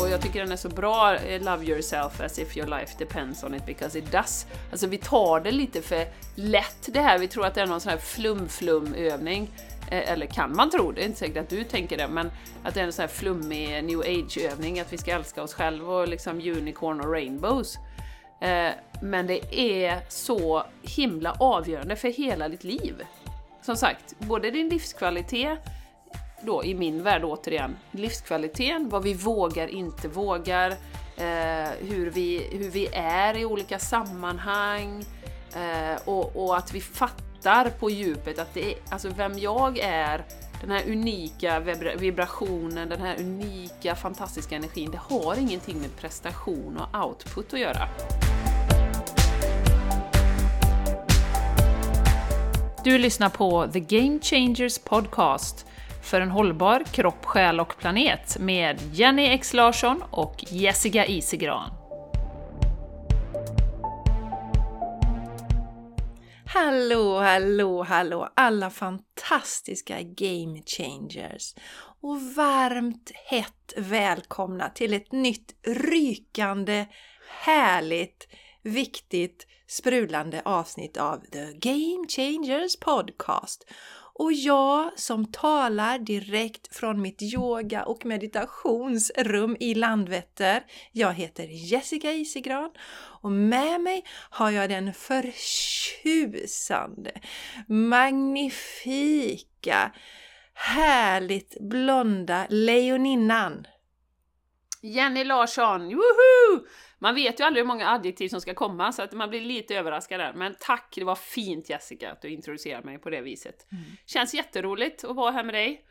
Och jag tycker den är så bra, eh, Love yourself as if your life depends on it because it does. Alltså vi tar det lite för lätt det här, vi tror att det är någon sån här flum-flum-övning. Eh, eller kan man tro, det är inte säkert att du tänker det, men att det är en sån här flummig eh, new age-övning, att vi ska älska oss själva och liksom unicorn och rainbows. Men det är så himla avgörande för hela ditt liv. Som sagt, både din livskvalitet, då i min värld återigen, livskvaliteten, vad vi vågar, inte vågar, eh, hur, vi, hur vi är i olika sammanhang eh, och, och, att vi fattar på djupet att det är, alltså vem jag är, den här unika vibrationen, den här unika fantastiska energin, det har ingenting med prestation och output att göra. Du lyssnar på The Game Changers Podcast för en hållbar kropp, själ och planet med Jenny X Larsson och Jessica Isigran. Hallå, hallå, hallå alla fantastiska Game Changers! Och varmt hett välkomna till ett nytt rykande, härligt, viktigt, sprudlande avsnitt av The Game Changers Podcast. Och jag som talar direkt från mitt yoga och meditationsrum i Landvetter. Jag heter Jessica Isigran och med mig har jag den förtjusande, magnifika, härligt blonda lejoninnan. Jenny Larsson, woho! Man vet ju aldrig hur många adjektiv som ska komma så att man blir lite överraskad där. Men tack, det var fint Jessica att du introducerade mig på det viset. Mm. Känns jätteroligt att vara här med dig.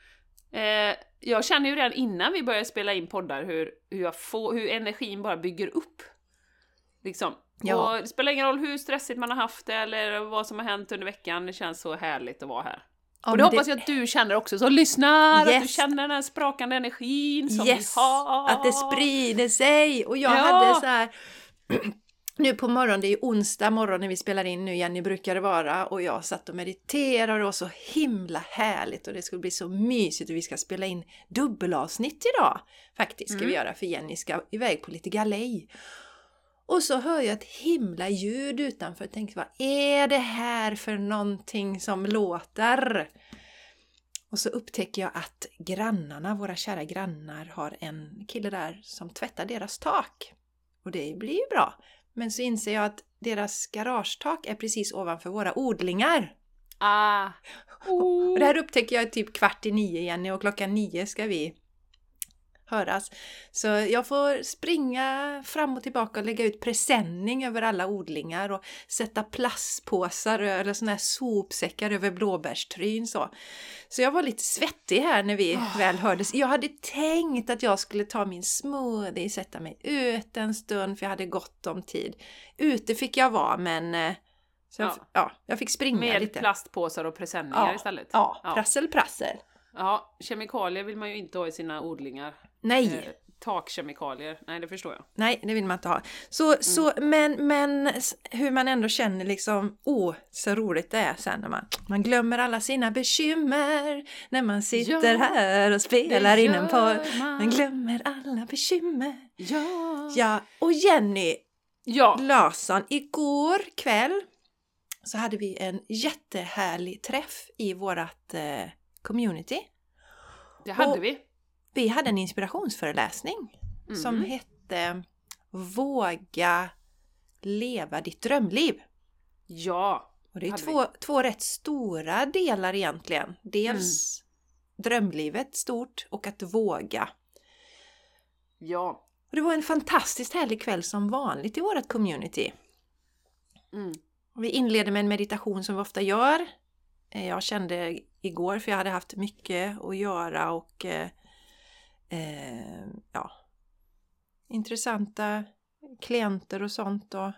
Eh, jag känner ju redan innan vi började spela in poddar hur, hur, får, hur energin bara bygger upp. Liksom. Ja. Och det spelar ingen roll hur stressigt man har haft det eller vad som har hänt under veckan, det känns så härligt att vara här. Ja, och det hoppas jag att du känner också som lyssnar, yes. att du känner den här sprakande energin som yes. vi har. Att det sprider sig! Och jag ja. hade så här nu på morgonen, det är onsdag morgon när vi spelar in nu, Jenny brukar det vara, och jag satt och mediterade och det var så himla härligt och det skulle bli så mysigt och vi ska spela in dubbelavsnitt idag. Faktiskt ska mm. vi göra för Jenny ska iväg på lite galej. Och så hör jag ett himla ljud utanför och tänker vad är det här för någonting som låter? Och så upptäcker jag att grannarna, våra kära grannar, har en kille där som tvättar deras tak. Och det blir ju bra. Men så inser jag att deras garagetak är precis ovanför våra odlingar. Ah. Oh. Och det här upptäcker jag typ kvart i nio, Jenny, och klockan nio ska vi höras. Så jag får springa fram och tillbaka och lägga ut presenning över alla odlingar och sätta plastpåsar eller såna här sopsäckar över blåbärstryn så. Så jag var lite svettig här när vi oh. väl hördes. Jag hade tänkt att jag skulle ta min smoothie, sätta mig ut en stund för jag hade gott om tid. Ute fick jag vara men eh, så ja. ja jag fick springa Med lite. Med plastpåsar och presenningar ja, istället? Ja, ja, prassel prassel. Ja, kemikalier vill man ju inte ha i sina odlingar. Nej! Eh, takkemikalier, nej det förstår jag. Nej, det vill man inte ha. Så, mm. så, men, men hur man ändå känner liksom, åh, så roligt det är sen när man, man glömmer alla sina bekymmer när man sitter ja, här och spelar in en podd. Man. glömmer alla bekymmer. Ja! Ja, och Jenny ja. Larsson, igår kväll så hade vi en jättehärlig träff i vårat eh, community. Det hade och vi. Vi hade en inspirationsföreläsning mm. som hette Våga leva ditt drömliv. Ja! Och det är två, två rätt stora delar egentligen. Dels mm. drömlivet stort och att våga. Ja. Och det var en fantastiskt härlig kväll som vanligt i vårt community. Mm. Vi inleder med en meditation som vi ofta gör. Eh, jag kände igår för jag hade haft mycket att göra och eh, eh, ja, intressanta klienter och sånt och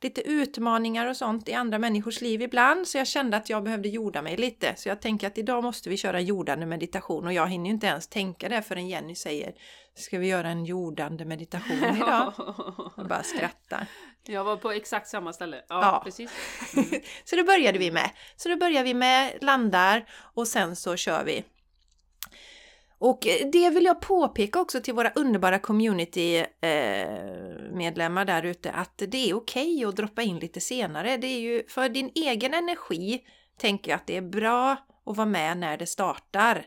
lite utmaningar och sånt i andra människors liv ibland så jag kände att jag behövde jorda mig lite. Så jag tänker att idag måste vi köra jordande meditation och jag hinner ju inte ens tänka det förrän Jenny säger Ska vi göra en jordande meditation idag? Och bara skratta. Jag var på exakt samma ställe. Ja, ja. precis. Mm. så då började vi med. Så då börjar vi med landar och sen så kör vi Och det vill jag påpeka också till våra underbara community-medlemmar där ute att det är okej okay att droppa in lite senare. Det är ju för din egen energi tänker jag att det är bra att vara med när det startar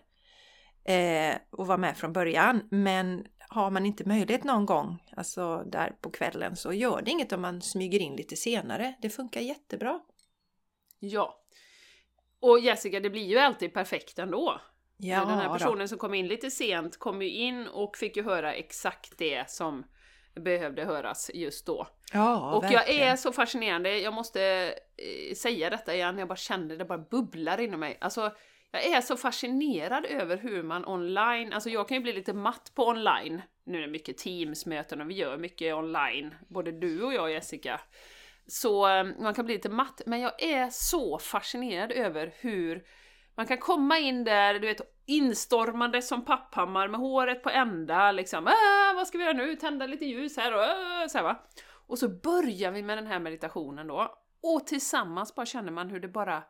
eh, och vara med från början. Men har man inte möjlighet någon gång, alltså där på kvällen, så gör det inget om man smyger in lite senare. Det funkar jättebra. Ja. Och Jessica, det blir ju alltid perfekt ändå. Ja, Den här personen då. som kom in lite sent kom ju in och fick ju höra exakt det som behövde höras just då. Ja, och verkligen. jag är så fascinerande, jag måste eh, säga detta igen, jag bara kände det bara bubblar inom mig. Alltså, jag är så fascinerad över hur man online, alltså jag kan ju bli lite matt på online, nu är det mycket Teams-möten och vi gör mycket online, både du och jag Jessica. Så eh, man kan bli lite matt, men jag är så fascinerad över hur man kan komma in där, du vet, instormande som papphammar med håret på ända, liksom äh, vad ska vi göra nu? Tända lite ljus här och äh, så här, va. Och så börjar vi med den här meditationen då, och tillsammans bara känner man hur det bara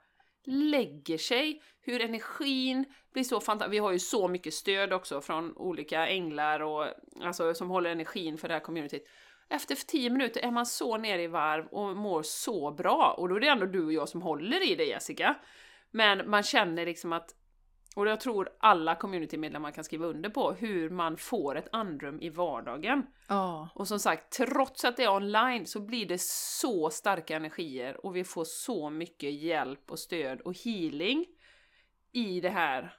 lägger sig, hur energin blir så fantastisk. Vi har ju så mycket stöd också från olika änglar och alltså som håller energin för det här communityt. Efter tio minuter är man så nere i varv och mår så bra och då är det ändå du och jag som håller i det Jessica. Men man känner liksom att, och jag tror alla communitymedlemmar kan skriva under på, hur man får ett andrum i vardagen. Ja. Och som sagt, trots att det är online så blir det så starka energier och vi får så mycket hjälp och stöd och healing i det här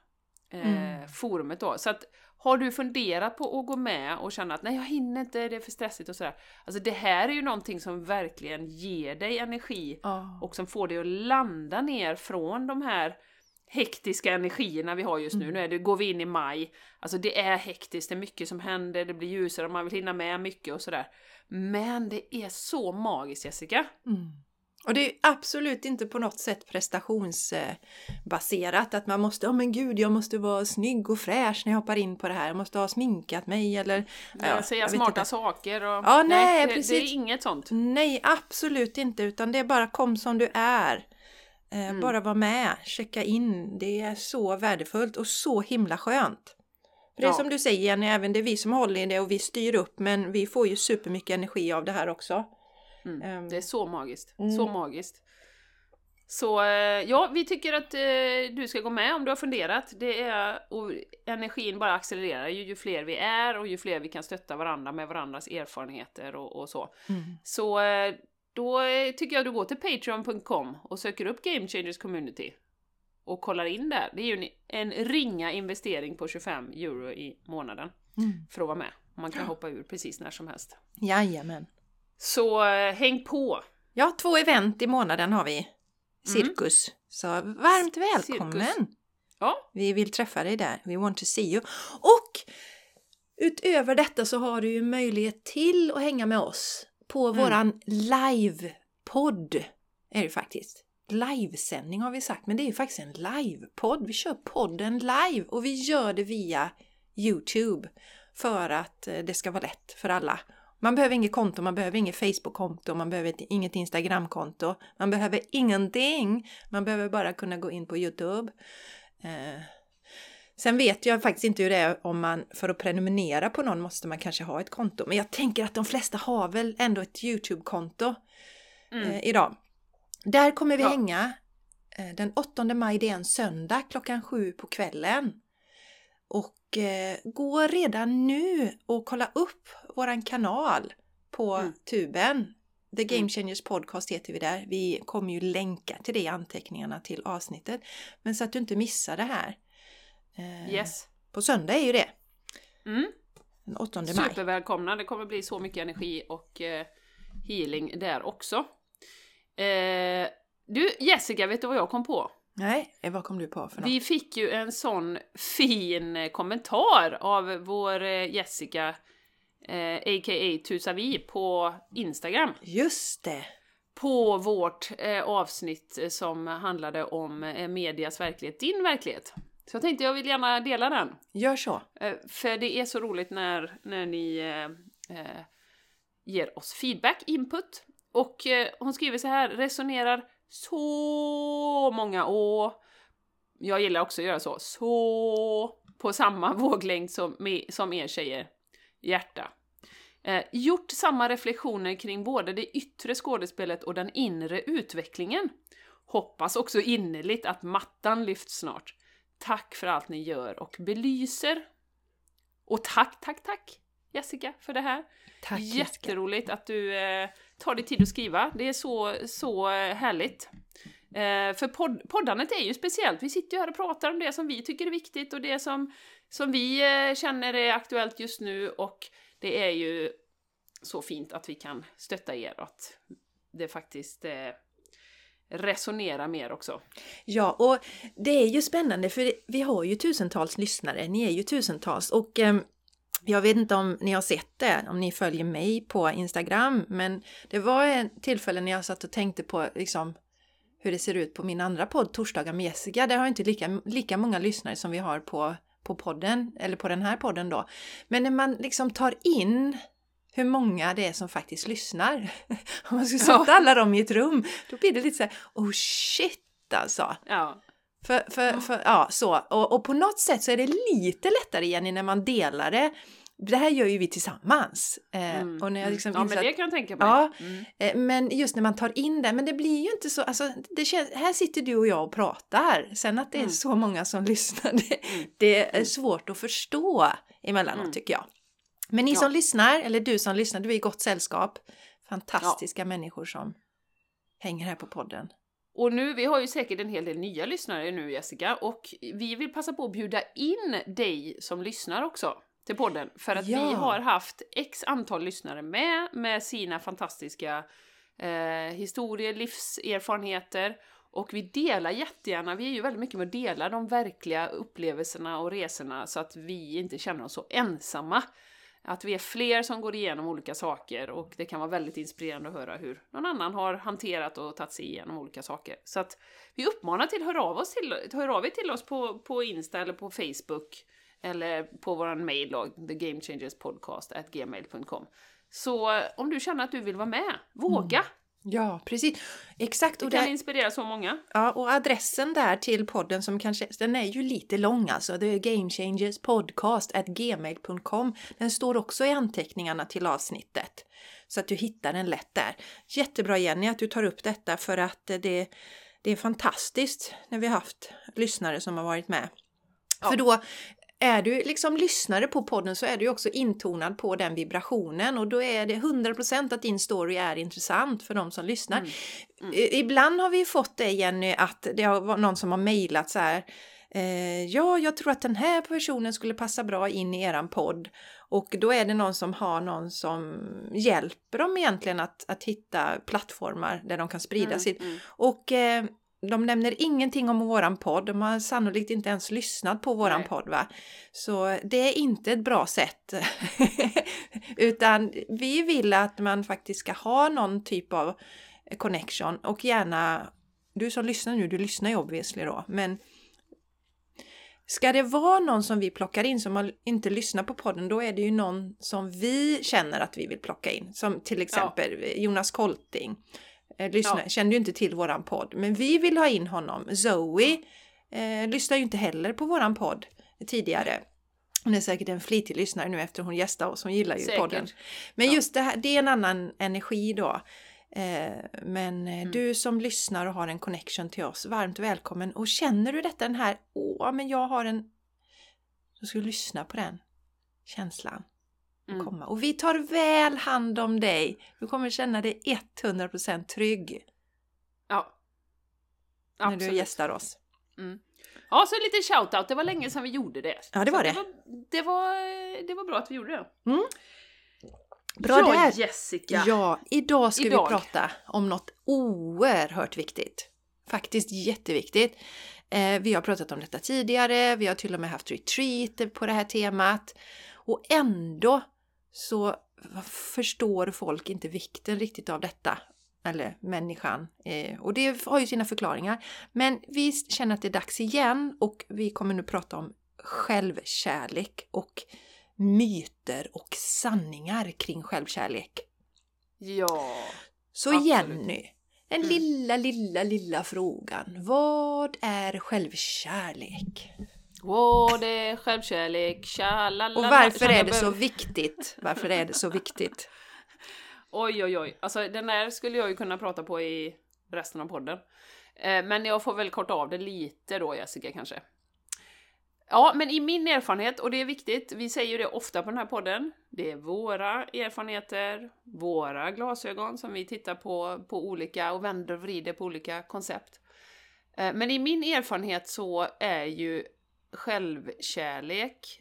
eh, Mm. forumet då. Så att har du funderat på att gå med och känna att nej jag hinner inte, det är för stressigt och sådär. Alltså det här är ju någonting som verkligen ger dig energi Ja. och som får dig att landa ner från de här hektiska energierna vi har just nu. Mm. Nu är det, går vi in i maj, alltså det är hektiskt, det är mycket som händer, det blir ljusare, man vill hinna med mycket och sådär. Men det är så magiskt Jessica! Mm. Och det är absolut inte på något sätt prestationsbaserat att man måste, ja men gud, jag måste vara snygg och fräsch när jag hoppar in på det här, jag måste ha sminkat mig eller... Ja, säga smarta inte. saker och... Ja, nej, det, precis. det är inget sånt. Nej, absolut inte, utan det är bara kom som du är. Eh, Mm. Bara vara med, checka in. Det är så värdefullt och så himla skönt. För det är som du säger Jenny, även det är vi som håller i det och vi styr upp, men vi får ju supermycket energi av det här också. Mm. Ehm. Det är så magiskt. Mm. Så magiskt. Så eh, ja, vi tycker att eh, du ska gå med om du har funderat. Det är, och energin bara accelererar ju, ju fler vi är och ju fler vi kan stötta varandra med varandras erfarenheter och, och så. Mm. Så eh, då tycker jag du går till patreon.com och söker upp Game Changers Community och kollar in där. Det är ju en, en ringa investering på 25 euro i månaden Mm. för att vara med. Man kan hoppa ur precis när som helst. Jajamän. Så eh, häng på! Ja, två event i månaden har vi. Cirkus. Så varmt välkommen! Cirkus. Ja, Vi vill träffa dig där. We want to see you. Och utöver detta så har du ju möjlighet till att hänga med oss på Mm. våran livepodd. Är det faktiskt. Livesändning har vi sagt, men det är ju faktiskt en livepodd. Vi kör podden live och vi gör det via Youtube för att eh, det ska vara lätt för alla. Man behöver inget konto, man behöver inget Facebook-konto, man behöver inget Instagram-konto, man behöver ingenting. Man behöver bara kunna gå in på Youtube. Eh, Sen vet jag faktiskt inte hur det är om man för att prenumerera på någon måste man kanske ha ett konto. Men jag tänker att de flesta har väl ändå ett Youtube-konto mm. eh, idag. Där kommer vi Ja. hänga eh, den 8 maj, det är en söndag klockan sju på kvällen. Och gå redan nu och kolla upp våran kanal på Mm. tuben. The Game Mm. Changers Podcast heter vi där. Vi kommer ju länka till det i anteckningarna till avsnittet. Men så att du inte missar det här. Eh, yes. På söndag är ju det. Mm. Den 8 maj. Supervälkomna, det kommer bli så mycket energi och eh, healing där också. Eh, du Jessica, vet du vad jag kom på? Nej, eh, vad kom du på för något? Vi fick ju en sån fin eh, kommentar av vår eh, Jessica, eh, a.k.a. Tusavi, på Instagram. Just det! På vårt eh, avsnitt som handlade om eh, medias verklighet, din verklighet. Så jag tänkte jag vill gärna dela den. Gör så. Eh, För det är så roligt när, när ni eh, ger oss feedback, input. Och hon skriver så här, resonerar så många å. Jag gillar också att göra så. Så på samma våglängd som, som er tjejer. Hjärta. Eh, gjort samma reflektioner kring både det yttre skådespelet och den inre utvecklingen. Hoppas också innerligt att mattan lyfts snart. Tack för allt ni gör och belyser. Och tack, tack, tack Jessica för det här. Tack, Jätteroligt Jessica. att du eh, tar dig tid att skriva. Det är så, så härligt. Eh, för podd, poddandet är ju speciellt. Vi sitter ju här och pratar om det som vi tycker är viktigt och det som, som vi eh, känner är aktuellt just nu och det är ju så fint att vi kan stötta er och att det faktiskt eh, resonerar mer också. Ja, och det är ju spännande för vi har ju tusentals lyssnare, ni är ju tusentals och eh, jag vet inte om ni har sett det, om ni följer mig på Instagram, men det var en tillfälle när jag satt och tänkte på liksom hur det ser ut på min andra podd, Torsdagar med Jessica. Där har inte lika, lika många lyssnare som vi har på, på podden, eller på den här podden då. Men när man liksom tar in hur många det är som faktiskt lyssnar. Om man skulle sätta alla dem i ett rum, då blir det lite så här, oh shit alltså. Ja. För, för, för, ja, så. Och, och, på något sätt så är det lite lättare Jenny när man delar det det här gör ju vi tillsammans. Eh, mm. och när jag mm. liksom ja, men det kan jag tänka mig. Ja, mm. eh, men just när man tar in det, men det blir ju inte så, alltså, det känns, här sitter du och jag och pratar. Sen att det är mm. så många som lyssnar, det, mm. det är mm. svårt att förstå emellanåt tycker jag. Men ni ja. som lyssnar, eller du som lyssnar, du är i gott sällskap. Fantastiska ja. människor som hänger här på podden. Och nu, vi har ju säkert en hel del nya lyssnare nu Jessica, och vi vill passa på att bjuda in dig som lyssnar också till podden. För att ja. vi har haft x antal lyssnare med, med sina fantastiska eh, historier, livserfarenheter. Och vi delar jättegärna, vi är ju väldigt mycket med att dela de verkliga upplevelserna och resorna så att vi inte känner oss så ensamma. Att vi är fler som går igenom olika saker och det kan vara väldigt inspirerande att höra hur någon annan har hanterat och tagit sig igenom olika saker. Så att vi uppmanar till, hör av, oss till, hör av er till oss på, på Insta eller på Facebook eller på vår mail at gmail.com. Så om du känner att du vill vara med, våga! Mm. Ja, precis. Exakt. Det och kan där, inspirera så många. Ja, och adressen där till podden som kanske, den är ju lite lång alltså. Det är gamechangerspodcast.gmail.com. Den står också i anteckningarna till avsnittet. Så att du hittar den lätt där. Jättebra Jenny att du tar upp detta för att det, det är fantastiskt när vi har haft lyssnare som har varit med. Ja. För då är du liksom lyssnare på podden så är du också intonad på den vibrationen och då är det 100% att din story är intressant för de som lyssnar. Mm. Mm. Ibland har vi fått det Jenny att det har någon som har mejlat så här eh, Ja, jag tror att den här personen skulle passa bra in i eran podd. Och då är det någon som har någon som hjälper dem egentligen att, att hitta plattformar där de kan sprida mm, sitt. Mm. Och eh, de nämner ingenting om våran podd. De har sannolikt inte ens lyssnat på våran Nej. podd. Va? Så det är inte ett bra sätt. Utan vi vill att man faktiskt ska ha någon typ av connection och gärna du som lyssnar nu, du lyssnar ju obviously då, men Ska det vara någon som vi plockar in som inte lyssnar på podden, då är det ju någon som vi känner att vi vill plocka in. Som till exempel ja. Jonas Kolting eh, lyssnar, ja. kände ju inte till våran podd. Men vi vill ha in honom. Zoe eh, lyssnar ju inte heller på våran podd tidigare. Hon är säkert en flitig lyssnare nu efter hon gästar oss, hon gillar ju säkert. podden. Men ja. just det här, det är en annan energi då. Eh, men eh, mm. du som lyssnar och har en connection till oss, varmt välkommen. Och känner du detta, den här, åh, men jag har en... Så ska du lyssna på den känslan. Mm. komma. Och vi tar väl hand om dig. Du kommer känna dig 100% trygg. Ja. Absolut. När du gästar oss. Mm. Ja, så lite shoutout. Det var länge sedan vi gjorde det. Ja, det var det. Det var, det var, det var bra att vi gjorde det. Mm. Bra ja, där! Jessica! Ja, idag ska idag. vi prata om något oerhört viktigt. Faktiskt jätteviktigt. Eh, vi har pratat om detta tidigare, vi har till och med haft retreat på det här temat. Och ändå så förstår folk inte vikten riktigt av detta. Eller människan. Eh, och det har ju sina förklaringar. Men vi känner att det är dags igen och vi kommer nu prata om självkärlek och myter och sanningar kring självkärlek. Ja, Så absolut. Jenny, den mm. lilla, lilla, lilla frågan. Vad är självkärlek? Åh, det är självkärlek, tja, Och varför är det så viktigt? Varför är det så viktigt? Oj, oj, oj. Alltså den där skulle jag ju kunna prata på i resten av podden. Eh, men jag får väl korta av det lite då, Jessica, kanske. Ja, men i min erfarenhet, och det är viktigt, vi säger ju det ofta på den här podden, det är våra erfarenheter, våra glasögon som vi tittar på, på olika och vänder och vrider på olika koncept. Eh, men i min erfarenhet så är ju självkärlek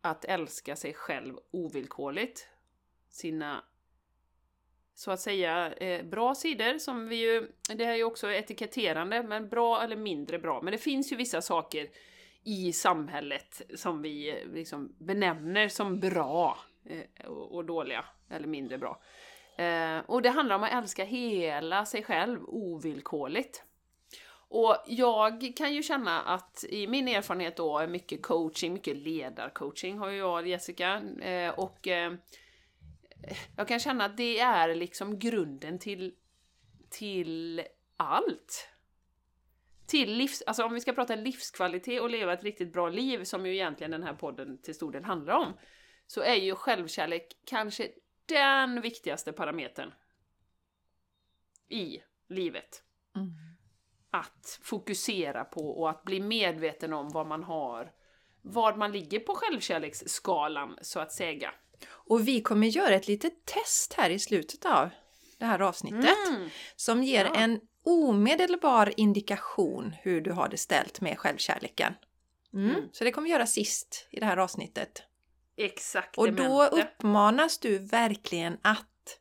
att älska sig själv ovillkorligt. Sina så att säga eh, bra sidor som vi ju, det här är ju också etiketterande, men bra eller mindre bra. Men det finns ju vissa saker i samhället som vi eh, liksom benämner som bra eh, och, dåliga, eller mindre bra. Eh, och det handlar om att älska hela sig själv ovillkorligt. Och jag kan ju känna att i min erfarenhet då är mycket coaching, mycket ledarcoaching har ju jag eh, och Jessica. Och jag kan känna att det är liksom grunden till, till allt. Till livs, alltså om vi ska prata livskvalitet och leva ett riktigt bra liv, som ju egentligen den här podden till stor del handlar om, så är ju självkärlek kanske den viktigaste parametern i livet. Mm. Att fokusera på och att bli medveten om vad man har, var man ligger på självkärleksskalan så att säga. Och vi kommer göra ett litet test här i slutet av det här avsnittet mm. som ger ja. en omedelbar indikation hur du har det ställt med självkärleken. Mm. Mm. Så det kommer vi göra sist i det här avsnittet. Exakt. Och då uppmanas du verkligen att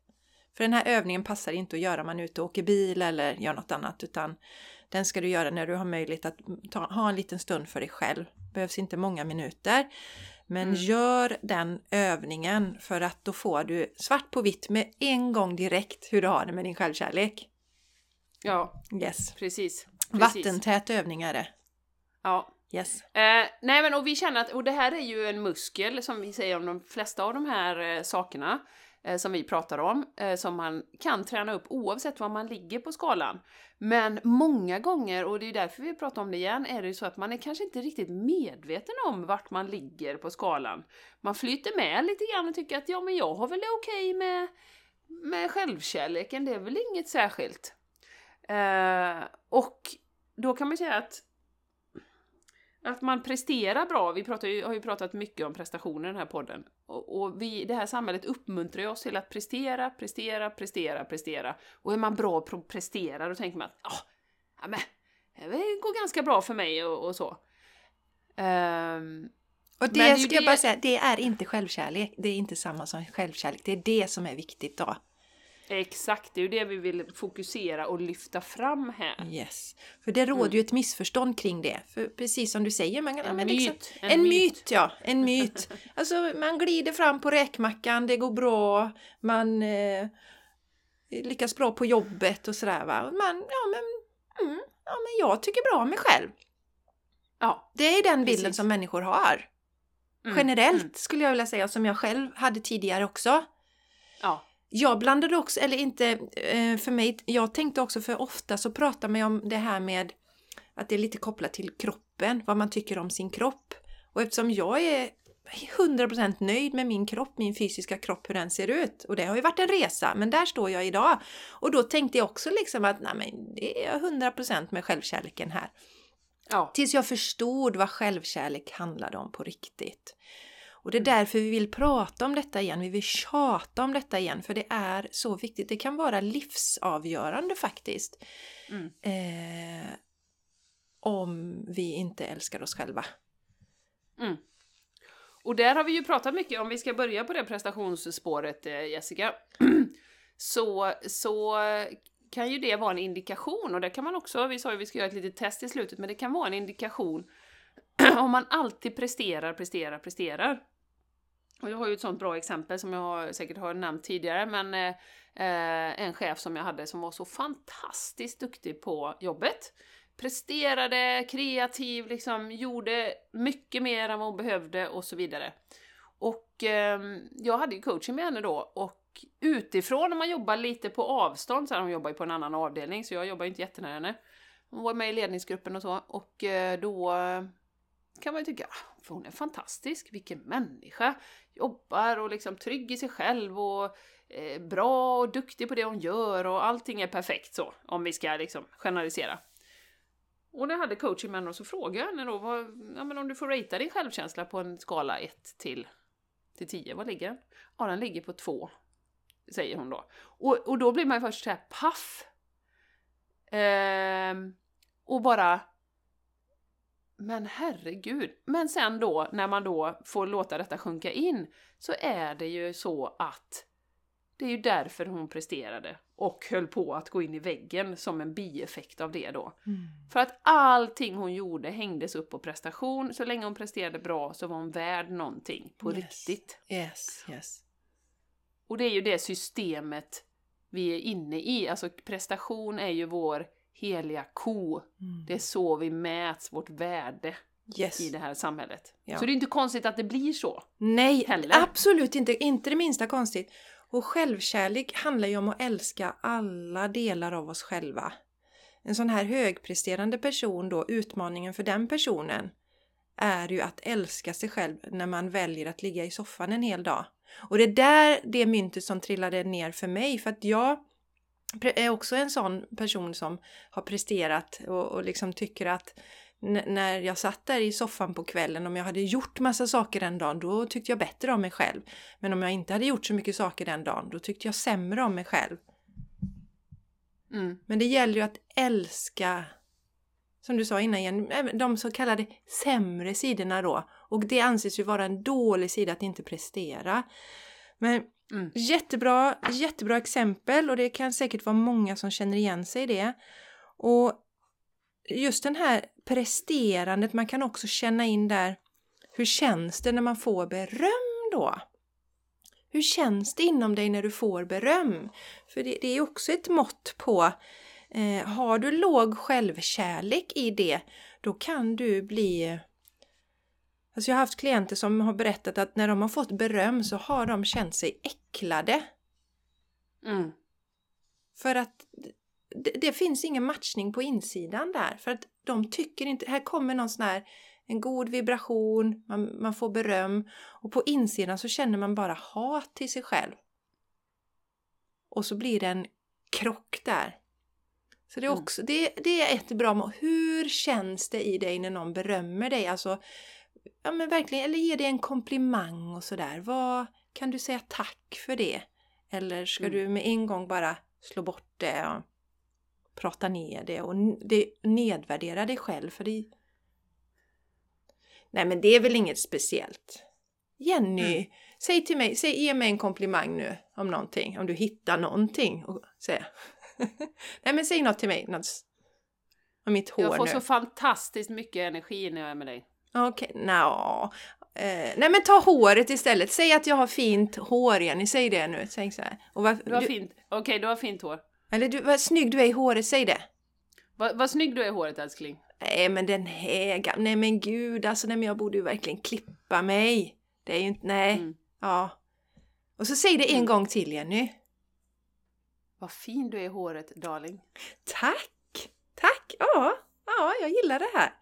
för den här övningen passar inte att göra man ute och åker bil eller gör något annat utan den ska du göra när du har möjlighet att ta, ha en liten stund för dig själv. Behövs inte många minuter. Men mm. gör den övningen för att då får du svart på vitt med en gång direkt hur du har det med din självkärlek. Ja, yes. precis. precis. Vattentät övning är det. Ja. Yes. Eh, nej men och vi känner att, och det här är ju en muskel som vi säger om de flesta av de här eh, sakerna eh, som vi pratar om, eh, som man kan träna upp oavsett var man ligger på skalan. Men många gånger, och det är därför vi pratar om det igen, är det ju så att man är kanske inte riktigt medveten om vart man ligger på skalan. Man flyter med lite grann och tycker att ja, men jag har väl det okej okay med, med självkärleken, det är väl inget särskilt. Eh, och då kan man säga att att man presterar bra, vi pratar har ju pratat mycket om prestationer i den här podden. Och, och vi, det här samhället uppmuntrar ju oss till att prestera, prestera, prestera, prestera. Och är man bra på att prestera, då tänker man att oh, ja, men, det går ganska bra för mig och, och så. Um, och det ska det... jag bara säga, det är inte självkärlek. Det är inte samma som självkärlek. Det är det som är viktigt då. Exakt, det är ju det vi vill fokusera och lyfta fram här. Yes. För det råder mm. ju ett missförstånd kring det. För precis som du säger, man, en, men liksom, myt. En, en myt. myt. ja. En myt. alltså man glider fram på räkmackan, det går bra, man eh, lyckas bra på jobbet och sådär va. Man, ja men, mm, ja men jag tycker bra om mig själv. Ja, det är den bilden precis. som människor har. Mm. Generellt mm. skulle jag vilja säga, som jag själv hade tidigare också. Ja. Jag blandade också, eller inte eh, för mig, jag tänkte också för ofta så pratar man ju om det här med att det är lite kopplat till kroppen, vad man tycker om sin kropp. Och eftersom jag är 100% nöjd med min kropp, min fysiska kropp, hur den ser ut. Och det har ju varit en resa, men där står jag idag. Och då tänkte jag också liksom att nej men det är 100% med självkärleken här. Ja. Tills jag förstod vad självkärlek handlade om på riktigt. Och det är därför vi vill prata om detta igen, vi vill tjata om detta igen, för det är så viktigt. Det kan vara livsavgörande faktiskt. Mm. Eh, om vi inte älskar oss själva. Mm. Och där har vi ju pratat mycket, om vi ska börja på det prestationsspåret eh, Jessica, så, så kan ju det vara en indikation, och det kan man också, vi sa ju att vi ska göra ett litet test i slutet, men det kan vara en indikation om man alltid presterar, presterar, presterar, och jag har ju ett sånt bra exempel som jag säkert har nämnt tidigare, men eh, eh, en chef som jag hade som var så fantastiskt duktig på jobbet. Presterade, kreativ, liksom gjorde mycket mer än vad hon behövde och så vidare. Och eh, jag hade ju coaching med henne då och utifrån när man jobbar lite på avstånd, så här, hon jobbar ju på en annan avdelning så jag jobbar ju inte jättenära henne. Hon var med i ledningsgruppen och så och eh, då kan man ju tycka, för hon är fantastisk, vilken människa! Jobbar och liksom trygg i sig själv och eh, bra och duktig på det hon gör och allting är perfekt så, om vi ska liksom generalisera. Och när jag hade coaching med henne så frågade jag henne då, vad, ja, men om du får ratea din självkänsla på en skala 1 till, till 10, vad ligger den? Ja, den ligger på 2, säger hon då. Och, och då blir man ju först såhär, paff. Ehm, och bara... Men herregud. Men sen då, när man då får låta detta sjunka in, så är det ju så att det är ju därför hon presterade och höll på att gå in i väggen som en bieffekt av det då. För att allting hon gjorde hängdes upp på prestation. Så länge hon presterade bra så var hon värd någonting på Yes. riktigt. Yes, yes. Och det är ju det systemet vi är inne i. Alltså prestation är ju vår heliga ko. Mm. Det är så vi mäts, vårt värde Yes. i det här samhället. Ja. Så det är inte konstigt att det blir så. Nej, heller. absolut inte. Inte det minsta konstigt. Och självkärlek handlar ju om att älska alla delar av oss själva. En sån här högpresterande person då, utmaningen för den personen är ju att älska sig själv när man väljer att ligga i soffan en hel dag. Och det är där det myntet som trillade ner för mig, för att jag är också en sån person som har presterat och, och liksom tycker att när jag satt där i soffan på kvällen, om jag hade gjort massa saker den dagen, då tyckte jag bättre om mig själv. Men om jag inte hade gjort så mycket saker den dagen, då tyckte jag sämre om mig själv. Mm. Men det gäller ju att älska, som du sa innan igen, de så kallade sämre sidorna då. Och det anses ju vara en dålig sida att inte prestera. Men Mm. jättebra, jättebra exempel och det kan säkert vara många som känner igen sig i det. Och just den här presterandet, man kan också känna in där, hur känns det när man får beröm då? Hur känns det inom dig när du får beröm? För det, det är också ett mått på, eh, har du låg självkärlek i det, då kan du bli Alltså jag har haft klienter som har berättat att när de har fått beröm så har de känt sig äcklade. Mm. För att det, det finns ingen matchning på insidan där. För att de tycker inte, här kommer någon sån här, en god vibration, man, man får beröm och på insidan så känner man bara hat till sig själv. Och så blir det en krock där. Så det är Mm. också, det, det är ett bra mål. Hur känns det i dig när någon berömmer dig? Alltså, ja men verkligen, eller ger dig en komplimang och sådär. Vad kan du säga tack för det? Eller ska Mm. du med en gång bara slå bort det och prata ner det och det, nedvärdera dig själv? För det... Nej men det är väl inget speciellt. Jenny, Mm. säg till mig, säg, ge mig en komplimang nu om någonting. Om du hittar någonting. Och säga. Nej men säg något till mig. Något om mitt hår Jag får nu. så fantastiskt mycket energi när jag är med dig. Okej, nja. Eh, nej men ta håret istället. Säg att jag har fint hår Jenny, säg det nu. Säg så här. Och vad, Du har du, fint, okej du har fint hår. eller du, vad snygg du är i håret, säg det. Vad, vad snygg du är i håret älskling. Nej men den här nej men gud alltså nej men jag borde ju verkligen klippa mig. Det är ju inte, nej. Mm. Ja. Och så säg det en Mm. gång till Jenny. Vad fin du är i håret darling. Tack! Tack! Ja, ja, jag gillar det här.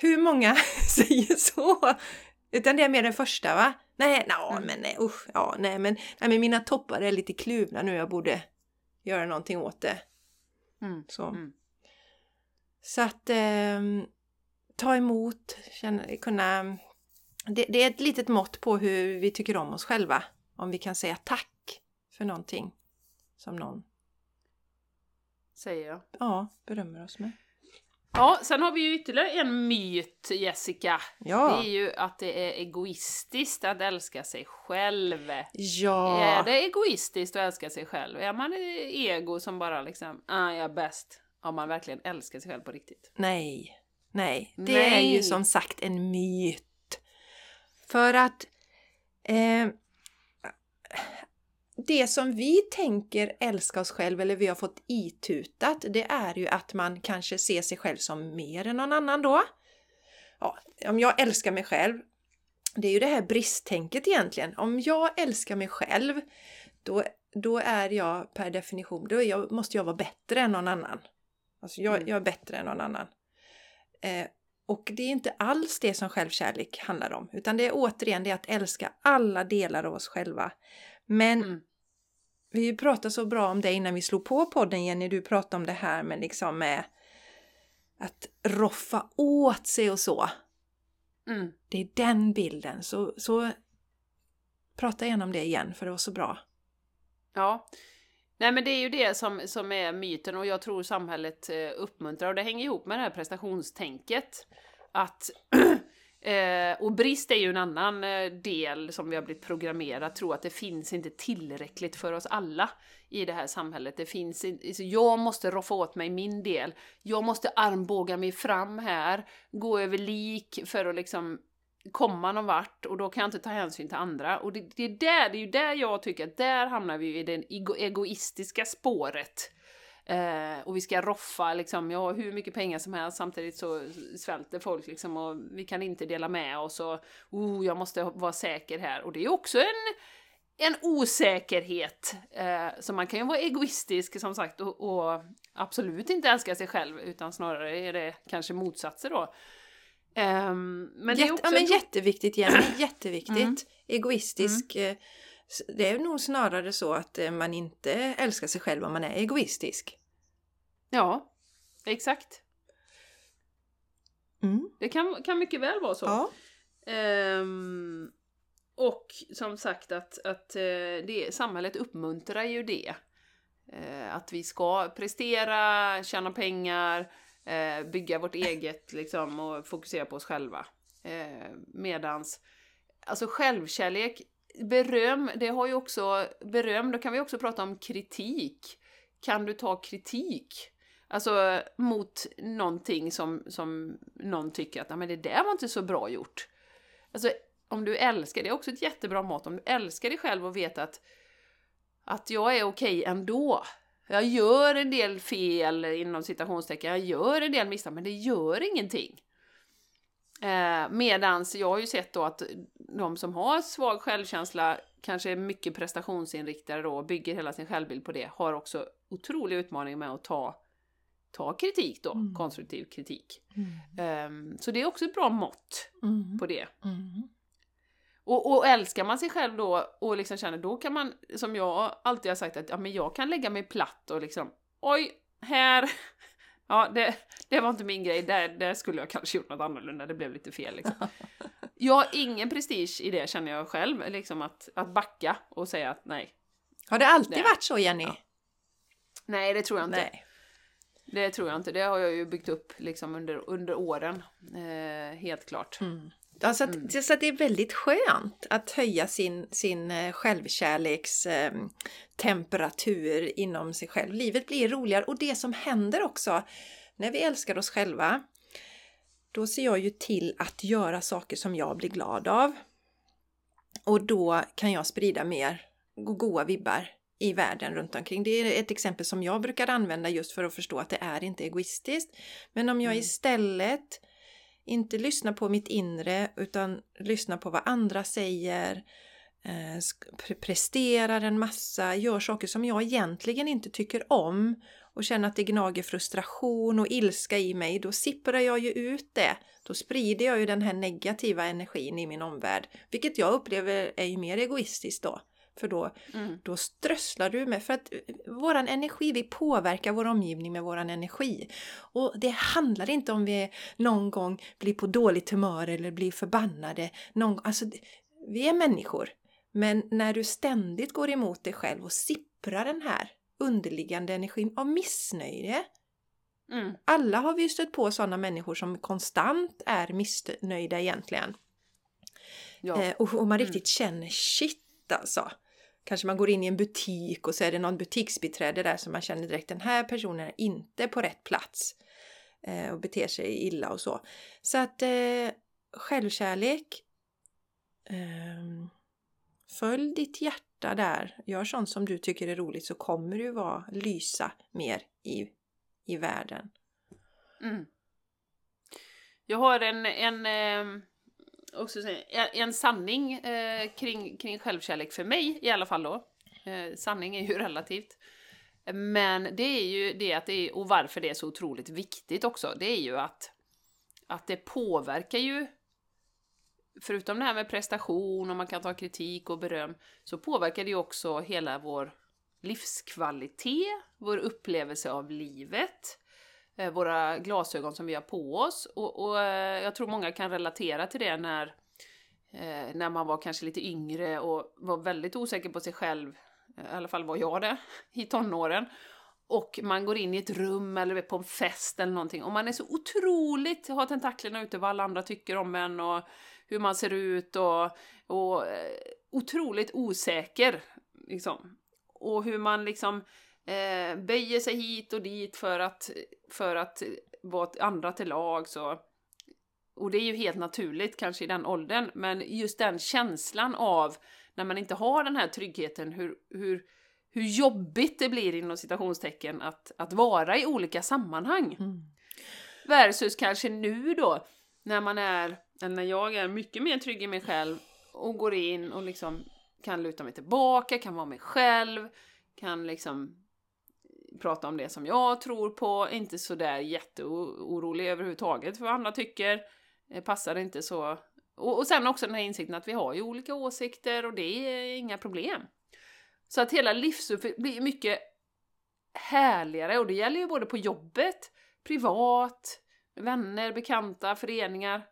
Hur många säger så? Utan det är mer den första va? Nej, no, Mm. men nej, usch, ja, nej, men, nej, men mina toppar är lite kluvna nu. Jag borde göra någonting åt det. Mm. Så, Mm. så att ehm, ta emot, känna, kunna... Det, det är ett litet mått på hur vi tycker om oss själva. Om vi kan säga tack för någonting som någon Säger ja, berömmer oss med. Ja, sen har vi ju ytterligare en myt Jessica. Ja. Det är ju att det är egoistiskt att älska sig själv. Ja. Är det egoistiskt att älska sig själv? Är man ego som bara liksom, ah, jag är bäst? Om man verkligen älskar sig själv på riktigt. Nej. Nej. Det Nej. är ju som sagt en myt. För att eh, det som vi tänker älska oss själv eller vi har fått itutat det är ju att man kanske ser sig själv som mer än någon annan då. Ja, om jag älskar mig själv, det är ju det här bristtänket egentligen. Om jag älskar mig själv, då, då är jag per definition, då jag, måste jag vara bättre än någon annan. Alltså jag, Mm. jag är bättre än någon annan. Eh, Och det är inte alls det som självkärlek handlar om, utan det är återigen det att älska alla delar av oss själva. Men mm. Vi pratade så bra om det innan vi slog på podden Jenny, du pratade om det här med liksom med att roffa åt sig och så. Mm. Det är den bilden, så, så prata gärna om det igen för det var så bra. Ja, Nej men det är ju det som, som är myten och jag tror samhället eh, uppmuntrar och det hänger ihop med det här prestationstänket. Att Eh, och brist är ju en annan eh, del som vi har blivit programmerade tro att det finns inte tillräckligt för oss alla i det här samhället. Det finns inte, alltså, jag måste roffa åt mig min del. Jag måste armbåga mig fram här, gå över lik för att liksom komma någon vart och då kan jag inte ta hänsyn till andra. Och det, det, är, där, det är ju där jag tycker att där hamnar vi i det egoistiska spåret. Eh, och vi ska roffa liksom, har hur mycket pengar som helst samtidigt så svälter folk liksom och vi kan inte dela med oss och oh, jag måste vara säker här. Och det är också en, en osäkerhet. Eh, så man kan ju vara egoistisk som sagt och, och, absolut inte älska sig själv utan snarare är det kanske motsatser då. Um, men det är också... ja, men jätteviktigt Jenny, jätteviktigt. Mm. Egoistisk. Mm. Eh, det är nog snarare så att eh, man inte älskar sig själv om man är egoistisk. Ja, exakt. Mm. Det kan, kan mycket väl vara så. Ja. Um, och som sagt att, att eh, det, samhället uppmuntrar ju det. Att vi ska prestera, tjäna pengar, eh, bygga vårt eget liksom och fokusera på oss själva. Eh, medans, alltså självkärlek, beröm, det har ju också, beröm, då kan vi också prata om kritik. Kan du ta kritik? Alltså mot någonting som, som någon tycker att men det där var inte så bra gjort. Alltså om du älskar, det är också ett jättebra mått, om du älskar dig själv och vet att, att jag är okej okay ändå. Jag gör en del fel inom citationstecken, jag gör en del misstag, men det gör ingenting. Eh, medans jag har ju sett då att de som har svag självkänsla, kanske är mycket prestationsinriktade då, bygger hela sin självbild på det, har också otroliga utmaningar med att ta, ta kritik då, mm. konstruktiv kritik. Mm. Eh, så det är också ett bra mått mm. på det. Mm. Och, och älskar man sig själv då och liksom känner, då kan man, som jag alltid har sagt, att ja, men jag kan lägga mig platt och liksom, oj, här, ja, det, det var inte min grej, där, där skulle jag kanske gjort något annorlunda, det blev lite fel liksom. Jag har ingen prestige i det känner jag själv, liksom att, att backa och säga att nej. Har det alltid nej. varit så Jenny? Ja. Nej, det tror jag inte. Nej. Det tror jag inte, det har jag ju byggt upp liksom under, under åren, eh, helt klart. Mm. Alltså att, mm. Så att det är väldigt skönt att höja sin, sin eh, självkärleks eh, temperatur inom sig själv. Livet blir roligare och det som händer också när vi älskar oss själva, då ser jag ju till att göra saker som jag blir glad av. Och då kan jag sprida mer goa vibbar i världen runt omkring. Det är ett exempel som jag brukar använda just för att förstå att det är inte egoistiskt. Men om jag mm. istället inte lyssna på mitt inre utan lyssna på vad andra säger, eh, presterar en massa, gör saker som jag egentligen inte tycker om och känner att det gnager frustration och ilska i mig, då sipprar jag ju ut det. Då sprider jag ju den här negativa energin i min omvärld, vilket jag upplever är ju mer egoistiskt då. För då, mm. då strösslar du med, för att eh, våran energi, vi påverkar vår omgivning med våran energi. Och det handlar inte om vi någon gång blir på dåligt humör eller blir förbannade. Någon, alltså, vi är människor. Men när du ständigt går emot dig själv och sipprar den här underliggande energin av missnöje. Mm. Alla har vi ju stött på sådana människor som konstant är missnöjda egentligen. Ja. Eh, och, och, man mm. riktigt mm. känner shit alltså. Kanske man går in i en butik och så är det någon butiksbiträde där som man känner direkt den här personen är inte på rätt plats eh, och beter sig illa och så. Så att eh, självkärlek eh, Följ ditt hjärta där. Gör sånt som du tycker är roligt så kommer du vara lysa mer i, i världen. Mm. Jag har en, en eh, också en sanning eh, kring, kring självkärlek för mig i alla fall då. Eh, sanning är ju relativt. Men det är ju det att det är, och varför det är så otroligt viktigt också, det är ju att att det påverkar ju Förutom det här med prestation och man kan ta kritik och beröm så påverkar det ju också hela vår livskvalitet, vår upplevelse av livet, eh, Eh, våra glasögon som vi har på oss och, och eh, jag tror många kan relatera till det när, eh, när man var kanske lite yngre och var väldigt osäker på sig själv, i alla fall var jag det, i tonåren. Och man går in i ett rum eller på en fest eller någonting och man är så otroligt, har tentaklerna ute vad alla andra tycker om en och hur man ser ut och, och otroligt osäker. Liksom och hur man liksom eh, böjer sig hit och dit för att, för att vara andra till lag. Så. Och det är ju helt naturligt kanske i den åldern, men just den känslan av när man inte har den här tryggheten, hur, hur, hur jobbigt det blir inom citationstecken att, att vara i olika sammanhang. Mm. Versus kanske nu då, när man är, eller när jag är mycket mer trygg i mig själv och går in och liksom kan luta mig tillbaka, kan vara mig själv, kan liksom prata om det som jag tror på, inte sådär jätteorolig överhuvudtaget för vad andra tycker, passar inte så. Och, och sen också den här insikten att vi har ju olika åsikter och det är inga problem. Så att hela livsupplevelsen blir mycket härligare och det gäller ju både på jobbet, privat, vänner, bekanta, föreningar.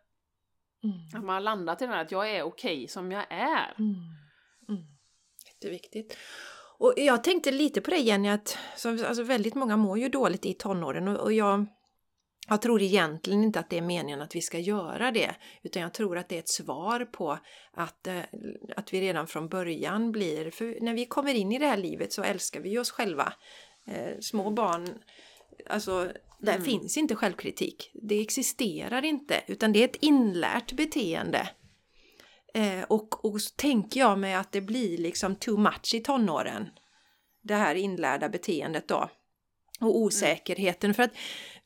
Mm. Att man har landat i den här att jag är okej okay som jag är. Mm. Mm. Jätteviktigt. Och jag tänkte lite på det Jenny, att alltså väldigt många mår ju dåligt i tonåren och, och jag, jag tror egentligen inte att det är meningen att vi ska göra det, utan jag tror att det är ett svar på att, eh, att vi redan från början blir, för när vi kommer in i det här livet så älskar vi oss själva. Eh, små barn, alltså där mm. finns inte självkritik. Det existerar inte, utan det är ett inlärt beteende Eh, och, och så tänker jag mig att det blir liksom too much i tonåren. Det här inlärda beteendet då. Och osäkerheten. För att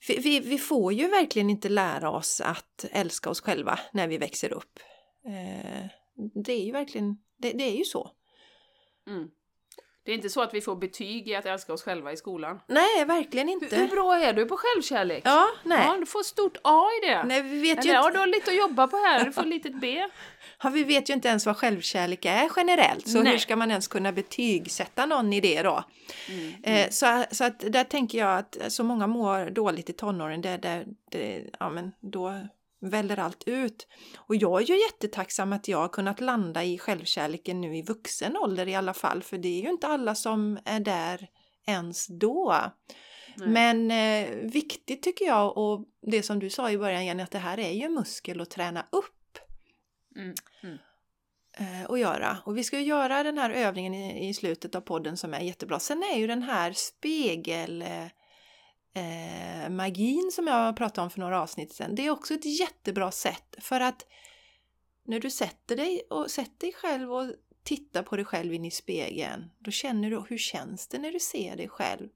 vi, vi får ju verkligen inte lära oss att älska oss själva när vi växer upp. Eh, det är ju verkligen, det, det är ju så. Mm. Det är inte så att vi får betyg i att älska oss själva i skolan. Nej, verkligen inte. Hur, hur bra är du på självkärlek? Ja, nej. Ja, du får stort A i det. Nej, vi vet Eller, ju inte... ja, du har lite att jobba på här, du får litet B. Ja, vi vet ju inte ens vad självkärlek är generellt, så nej. hur ska man ens kunna betygsätta någon i det då? Mm, mm. Så, så att där tänker jag att så många mår dåligt i tonåren, det, det, det, ja, men då väller allt ut. Och jag är ju jättetacksam att jag har kunnat landa i självkärleken nu i vuxen ålder i alla fall, för det är ju inte alla som är där ens då. Nej. Men eh, viktigt tycker jag och det som du sa i början Jenny, att det här är ju en muskel att träna upp. Mm. Mm. Eh, och göra. Och vi ska ju göra den här övningen i, i, slutet av podden som är jättebra. Sen är ju den här spegel eh, eh, magin som jag pratade om för några avsnitt sedan, det är också ett jättebra sätt för att när du sätter dig och sätter dig själv och tittar på dig själv in i spegeln, då känner du hur känns det när du ser dig själv?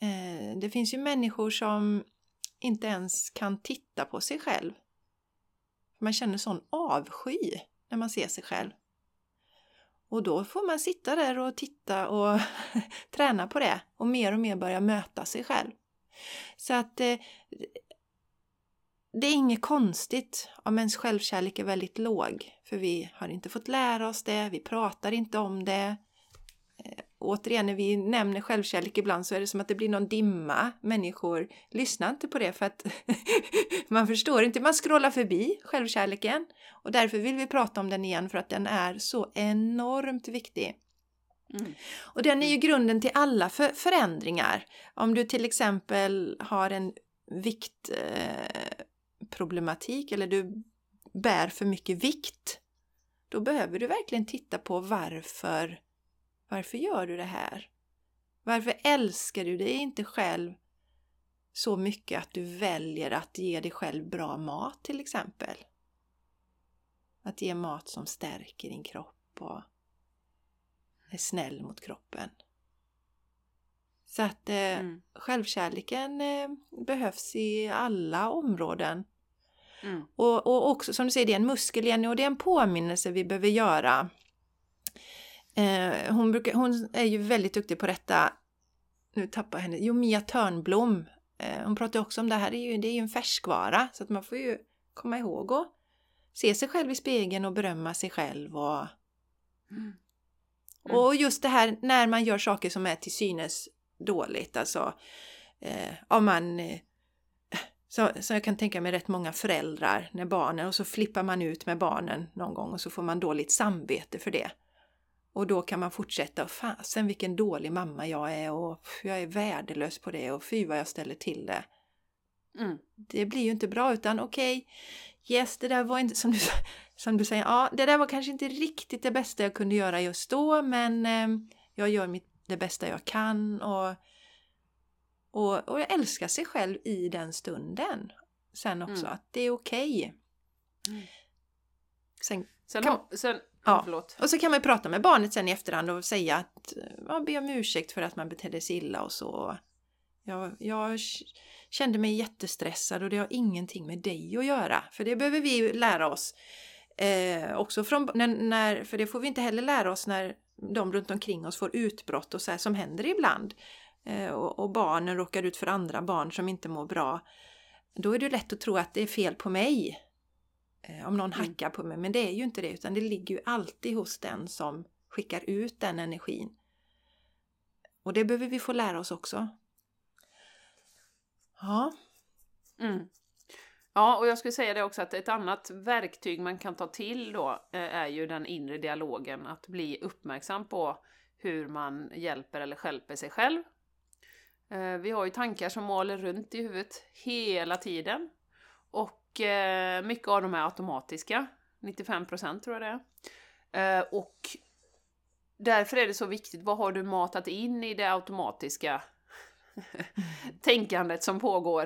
Eh, det finns ju människor som inte ens kan titta på sig själv. Man känner sån avsky när man ser sig själv. Och då får man sitta där och titta och träna på det och mer och mer börja möta sig själv. Så att eh, det är inget konstigt om ens självkärlek är väldigt låg. För vi har inte fått lära oss det, vi pratar inte om det. Återigen, när vi nämner självkärlek ibland så är det som att det blir någon dimma. Människor lyssnar inte på det för att man förstår inte. Man scrollar förbi självkärleken och därför vill vi prata om den igen för att den är så enormt viktig. Mm. Och den är ju grunden till alla för förändringar. Om du till exempel har en viktproblematik eh, eller du bär för mycket vikt, då behöver du verkligen titta på varför varför gör du det här? Varför älskar du dig inte själv så mycket att du väljer att ge dig själv bra mat till exempel? Att ge mat som stärker din kropp och är snäll mot kroppen. Så att eh, mm. självkärleken eh, behövs i alla områden. Mm. Och, och också som du säger, det är en muskel Jenny och det är en påminnelse vi behöver göra Eh, hon, brukar, hon är ju väldigt duktig på detta. Nu tappar jag henne. Jo, Mia Törnblom Eh, hon pratar också om det här, är ju, det är ju en färskvara så att man får ju komma ihåg att se sig själv i spegeln och berömma sig själv och mm. Mm. Och just det här när man gör saker som är till synes dåligt, alltså eh, om man eh, så, så jag kan tänka mig rätt många föräldrar när barnen och så flippar man ut med barnen någon gång och så får man dåligt samvete för det. Och då kan man fortsätta, fasen vilken dålig mamma jag är och jag är värdelös på det och fy vad jag ställer till det. Mm. Det blir ju inte bra utan okej, okay, yes det där var inte som du, som du säger, ja det där var kanske inte riktigt det bästa jag kunde göra just då men eh, jag gör mitt, det bästa jag kan och, och, och jag älskar sig själv i den stunden. Sen också mm. att det är okej. Okay. Mm. Sen, sen, kan, sen Ja, Förlåt. och så kan man prata med barnet sen i efterhand och säga att ja, be om ursäkt för att man betedde sig illa och så. Jag, jag kände mig jättestressad och det har ingenting med dig att göra. För det behöver vi lära oss. Eh, också från, när, när, för det får vi inte heller lära oss när de runt omkring oss får utbrott och så här, som händer ibland. Eh, och, och, barnen råkar ut för andra barn som inte mår bra. Då är det lätt att tro att det är fel på mig. Eh, om någon mm. hackar på mig. Men det är ju inte det utan det ligger ju alltid hos den som skickar ut den energin. Och det behöver vi få lära oss också. Ja. Mm. Ja, och jag skulle säga det också att ett annat verktyg man kan ta till då eh, är ju den inre dialogen, att bli uppmärksam på hur man hjälper eller skälper sig själv. Eh, vi har ju tankar som maler runt i huvudet hela tiden. Och eh, mycket av dem är automatiska. 95% tror jag det är. Eh, och därför är det så viktigt, vad har du matat in i det automatiska tänkandet som pågår?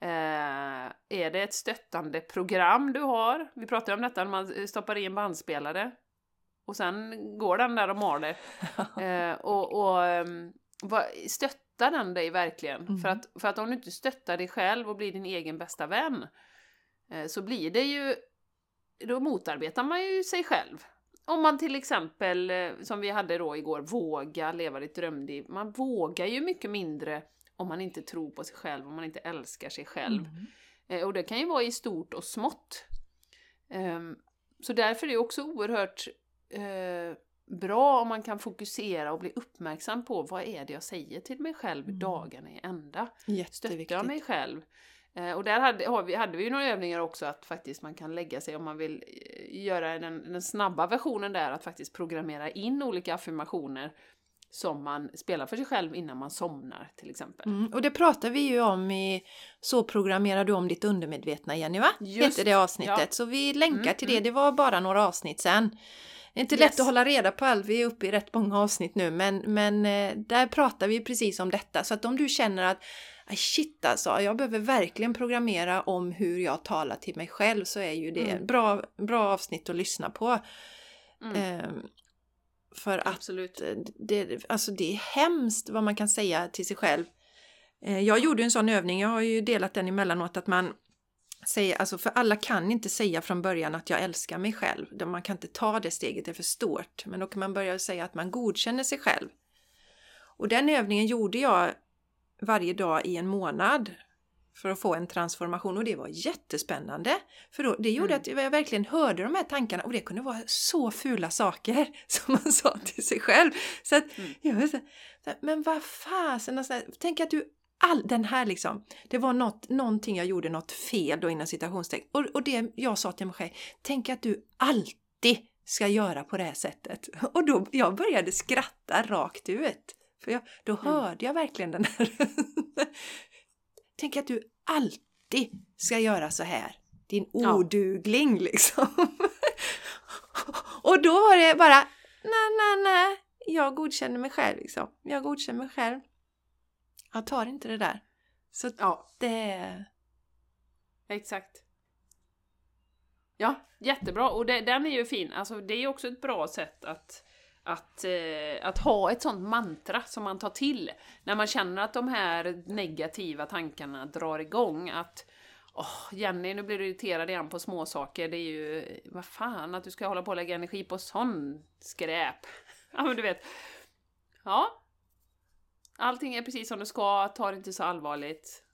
Eh, är det ett stöttande program du har? Vi pratade om detta när man stoppar i en bandspelare. Och sen går den där och maler. Eh, och, och vad, stöttar den dig verkligen? Mm. För, att, för att om du inte stöttar dig själv och blir din egen bästa vän så blir det ju, då motarbetar man ju sig själv. Om man till exempel, eh, som vi hade då igår, våga leva ditt drömliv. Man vågar ju mycket mindre om man inte tror på sig själv, om man inte älskar sig själv. Mm. Eh, och det kan ju vara i stort och smått. Ehm, så därför är det också oerhört bra om man kan fokusera och bli uppmärksam på vad är det jag säger till mig själv mm. dagarna i ända. Stöttar mig själv. Eh, och där hade, vi, hade vi ju några övningar också att faktiskt man kan lägga sig om man vill eh, göra den, den snabba versionen där, att faktiskt programmera in olika affirmationer som man spelar för sig själv innan man somnar till exempel. Mm, och det pratar vi ju om i Så programmerar du om ditt undermedvetna Jenny va? Just, heter det avsnittet. Ja. Så vi länkar mm, till det, mm. det var bara några avsnitt sen. Det är inte yes. lätt att hålla reda på allt, vi är uppe i rätt många avsnitt nu men, men eh, där pratar vi precis om detta. Så att om du känner att shit alltså, jag behöver verkligen programmera om hur jag talar till mig själv så är ju det mm. bra, bra avsnitt att lyssna på. Mm. Ehm, för att Absolut. Det, alltså det är hemskt vad man kan säga till sig själv. Ehm, jag gjorde en sån övning, jag har ju delat den emellanåt, att man säger, alltså för alla kan inte säga från början att jag älskar mig själv. Man kan inte ta det steget, det är för stort. Men då kan man börja säga att man godkänner sig själv. Och den övningen gjorde jag varje dag i en månad för att få en transformation och det var jättespännande. För då, det gjorde mm. att jag verkligen hörde de här tankarna och det kunde vara så fula saker som man sa till sig själv. Så att mm. jag så, men vad fasen, alltså, tänk att du all den här liksom, det var något, någonting jag gjorde något fel då innan citationstecken och, och det jag sa till mig själv, tänk att du alltid ska göra på det här sättet. Och då jag började skratta rakt ut. För jag, då mm. hörde jag verkligen den här... Tänk att du alltid ska göra så här. Din odugling ja. liksom. och då var det bara, nej, nej, nej. Jag godkänner mig själv liksom. Jag godkänner mig själv. Jag tar inte det där. Så ja. det... Exakt. Ja, jättebra. Och det, den är ju fin. Alltså det är också ett bra sätt att att, eh, att ha ett sånt mantra som man tar till när man känner att de här negativa tankarna drar igång. Att Åh, Jenny, nu blir du irriterad igen på småsaker. Det är ju, vad fan, att du ska hålla på och lägga energi på sån skräp. ja, men du vet. Ja. Allting är precis som det ska, ta det inte så allvarligt.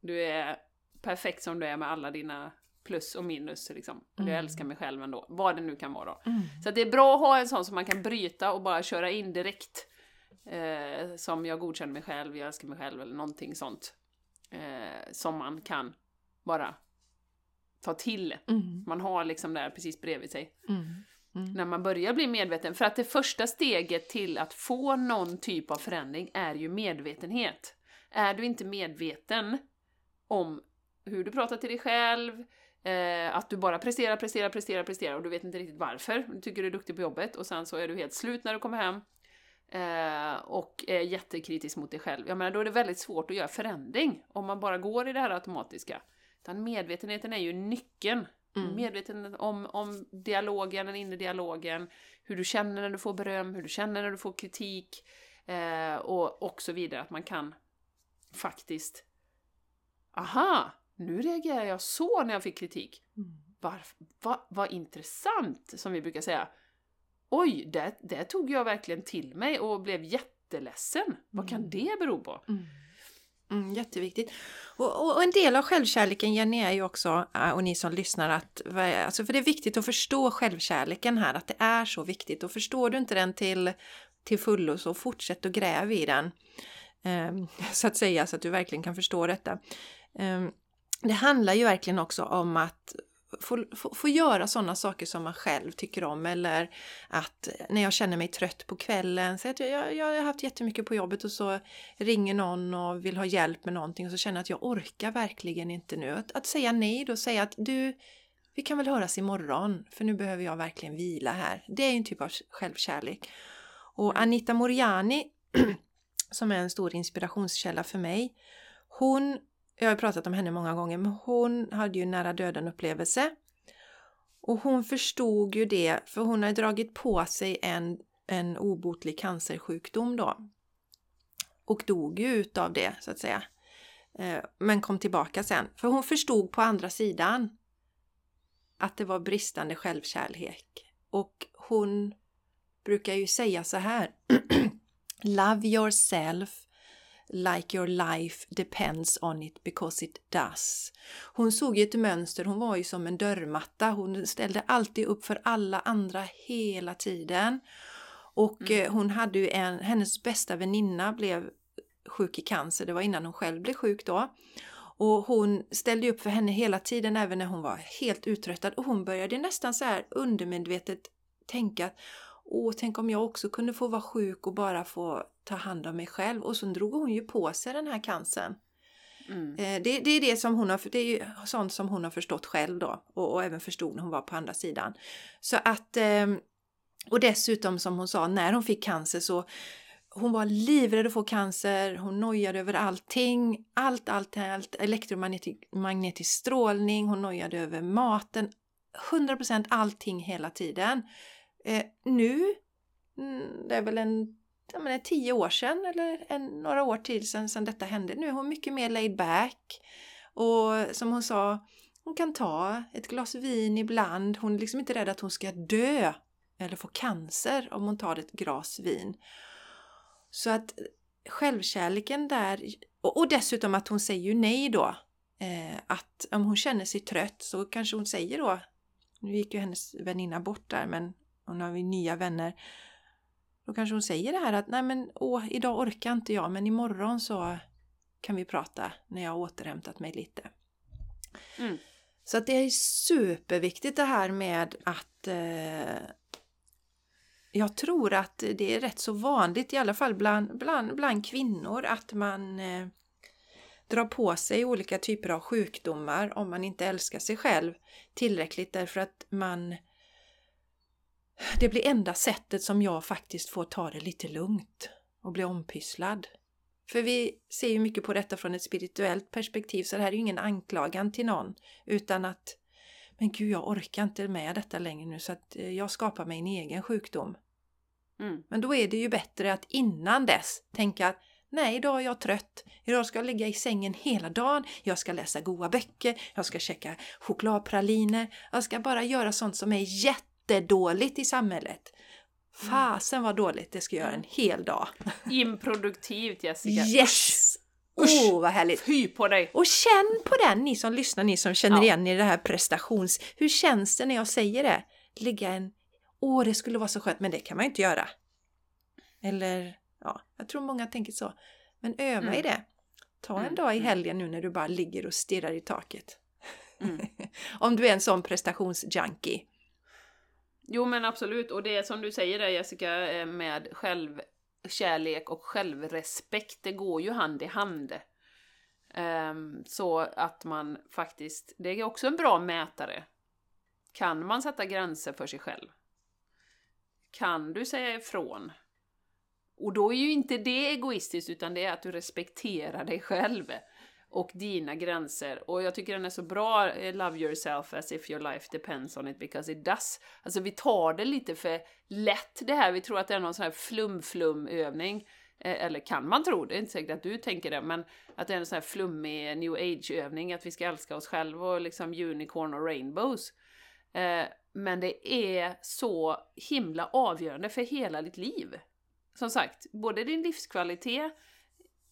Du är perfekt som du är med alla dina plus och minus liksom. Mm. Jag älskar mig själv ändå, vad det nu kan vara då. Mm. Så det är bra att ha en sån som man kan bryta och bara köra in direkt. Eh, som jag godkänner mig själv, jag älskar mig själv eller någonting sånt. Eh, som man kan bara ta till. Mm. Man har liksom där precis bredvid sig. Mm. Mm. När man börjar bli medveten. För att det första steget till att få någon typ av förändring är ju medvetenhet. Är du inte medveten om hur du pratar till dig själv, eh, att du bara presterar, presterar, presterar, presterar och du vet inte riktigt varför. Du tycker du är duktig på jobbet och sen så är du helt slut när du kommer hem. Eh, och är jättekritisk mot dig själv. Jag menar, då är det väldigt svårt att göra förändring om man bara går i det här automatiska. Utan medvetenheten är ju nyckeln. Mm. Medveten om, om dialogen, den inre dialogen, hur du känner när du får beröm, hur du känner när du får kritik eh, och, och så vidare. Att man kan faktiskt aha, nu reagerar jag så när jag fick kritik. Mm. Vad, vad intressant, som vi brukar säga. Oj, det, det tog jag verkligen till mig och blev jätteledsen. Mm. Vad kan mm. det bero på? Mm. Mm, jätteviktigt. Och, och, och, en del av självkärleken Jenny är ju också, äh, och ni som lyssnar, att, alltså för det är viktigt att förstå självkärleken här, att det är så viktigt. Och förstår du inte den till, till fullo så fortsätt att gräva i den. Um, så att säga, så att du verkligen kan förstå detta. Um, det handlar ju verkligen också om att få, få, få göra sådana saker som man själv tycker om eller att när jag känner mig trött på kvällen, säg att jag, jag har haft jättemycket på jobbet och så ringer någon och vill ha hjälp med någonting och så känner jag att jag orkar verkligen inte nu. Att, att säga nej då, säga att du, vi kan väl höras imorgon för nu behöver jag verkligen vila här. Det är en typ av självkärlek. Och. Anita Moriani som är en stor inspirationskälla för mig, hon jag har pratat om henne många gånger, men hon hade ju nära döden upplevelse. Och hon förstod ju det, för hon har dragit på sig en, en obotlig cancersjukdom då. Och dog ju utav det, så att säga. Eh, men kom tillbaka sen. För hon förstod på andra sidan att det var bristande självkärlek. Och hon brukar ju säga så här. Love yourself Like your life depends on it because it does. Hon såg ett mönster, hon var ju som en dörrmatta. Hon ställde alltid upp för alla andra hela tiden. Och mm. Eh, hon hade ju en, hennes bästa väninna blev sjuk i cancer, det var innan hon själv blev sjuk då. Och hon ställde upp för henne hela tiden även när hon var helt uttröttad och hon började nästan så här undermedvetet tänka Åh, tänk om jag också kunde få vara sjuk och bara få ta hand om mig själv. Och så drog hon ju på sig den här cancern. Mm. Eh, det, det, är det som hon har, det är sånt som hon har förstått själv då och, och även förstod när hon var på andra sidan. Så att, ehm, och dessutom som hon sa, när hon fick cancer så hon var livrädd att få cancer, hon nojade över allting, allt, allt, allt, elektromagnetisk strålning, hon nojade över maten, 100% allting hela tiden. Eh, nu, mm, det är väl en menar, tio år sedan eller en, några år till sedan, sedan detta hände. Nu är hon mycket mer laid back. Och som hon sa, hon kan ta ett glas vin ibland. Hon är liksom inte rädd att hon ska dö eller få cancer om hon tar ett glas vin. Så att självkärleken där, och, och dessutom att hon säger ju nej då. Eh, att om hon känner sig trött så kanske hon säger då, nu gick ju hennes väninna bort där men hon har vi nya vänner. Då kanske hon säger det här att nej men åh, idag orkar inte jag men imorgon så kan vi prata när jag har återhämtat mig lite. Mm. Så att det är superviktigt det här med att eh, jag tror att det är rätt så vanligt, i alla fall bland, bland, bland kvinnor, att man eh, drar på sig olika typer av sjukdomar om man inte älskar sig själv tillräckligt därför att man det blir enda sättet som jag faktiskt får ta det lite lugnt och bli ompysslad. För vi ser ju mycket på detta från ett spirituellt perspektiv så det här är ju ingen anklagan till någon utan att men gud, jag orkar inte med detta längre nu så att eh, jag skapar mig en egen sjukdom. Mm. Men då är det ju bättre att innan dess tänka att nej, idag är jag trött. Idag ska jag ligga i sängen hela dagen. Jag ska läsa goda böcker. Jag ska käka chokladpraliner. Jag ska bara göra sånt som är jätte jättedåligt i samhället. Mm. Fasen vad dåligt, det ska göra en hel dag. Improduktivt Jessica. Yes! Åh, oh, vad härligt! Fy på dig! Och känn på den, ni som lyssnar, ni som känner ja. igen i det här prestations... Hur känns det när jag säger det? Ligga en... Åh, det skulle vara så skönt, men det kan man ju inte göra. Eller, ja, jag tror många tänker så. Men öva mm. i det. Ta en mm. dag i mm. helgen nu när du bara ligger och stirrar i taket. Mm. Om du är en sån prestationsjunkie. Jo men absolut, och det som du säger där Jessica eh, med självkärlek och självrespekt, det går ju hand i hand. Um, så att man faktiskt, det är också en bra mätare. Kan man sätta gränser för sig själv? Kan du säga ifrån? Och då är ju inte det egoistiskt, utan det är att du respekterar dig själv och dina gränser. Och jag tycker den är så bra, eh, Love yourself as if your life depends on it because it does. Alltså vi tar det lite för lätt det här, vi tror att det är någon sån här flum-flum-övning. Eh, eller kan man tro, det är inte säkert att du tänker det, men att det är en sån här flummig new age-övning, att vi ska älska oss själva och liksom unicorn och rainbows. Eh, men det är så himla avgörande för hela ditt liv. Som sagt, både din livskvalitet,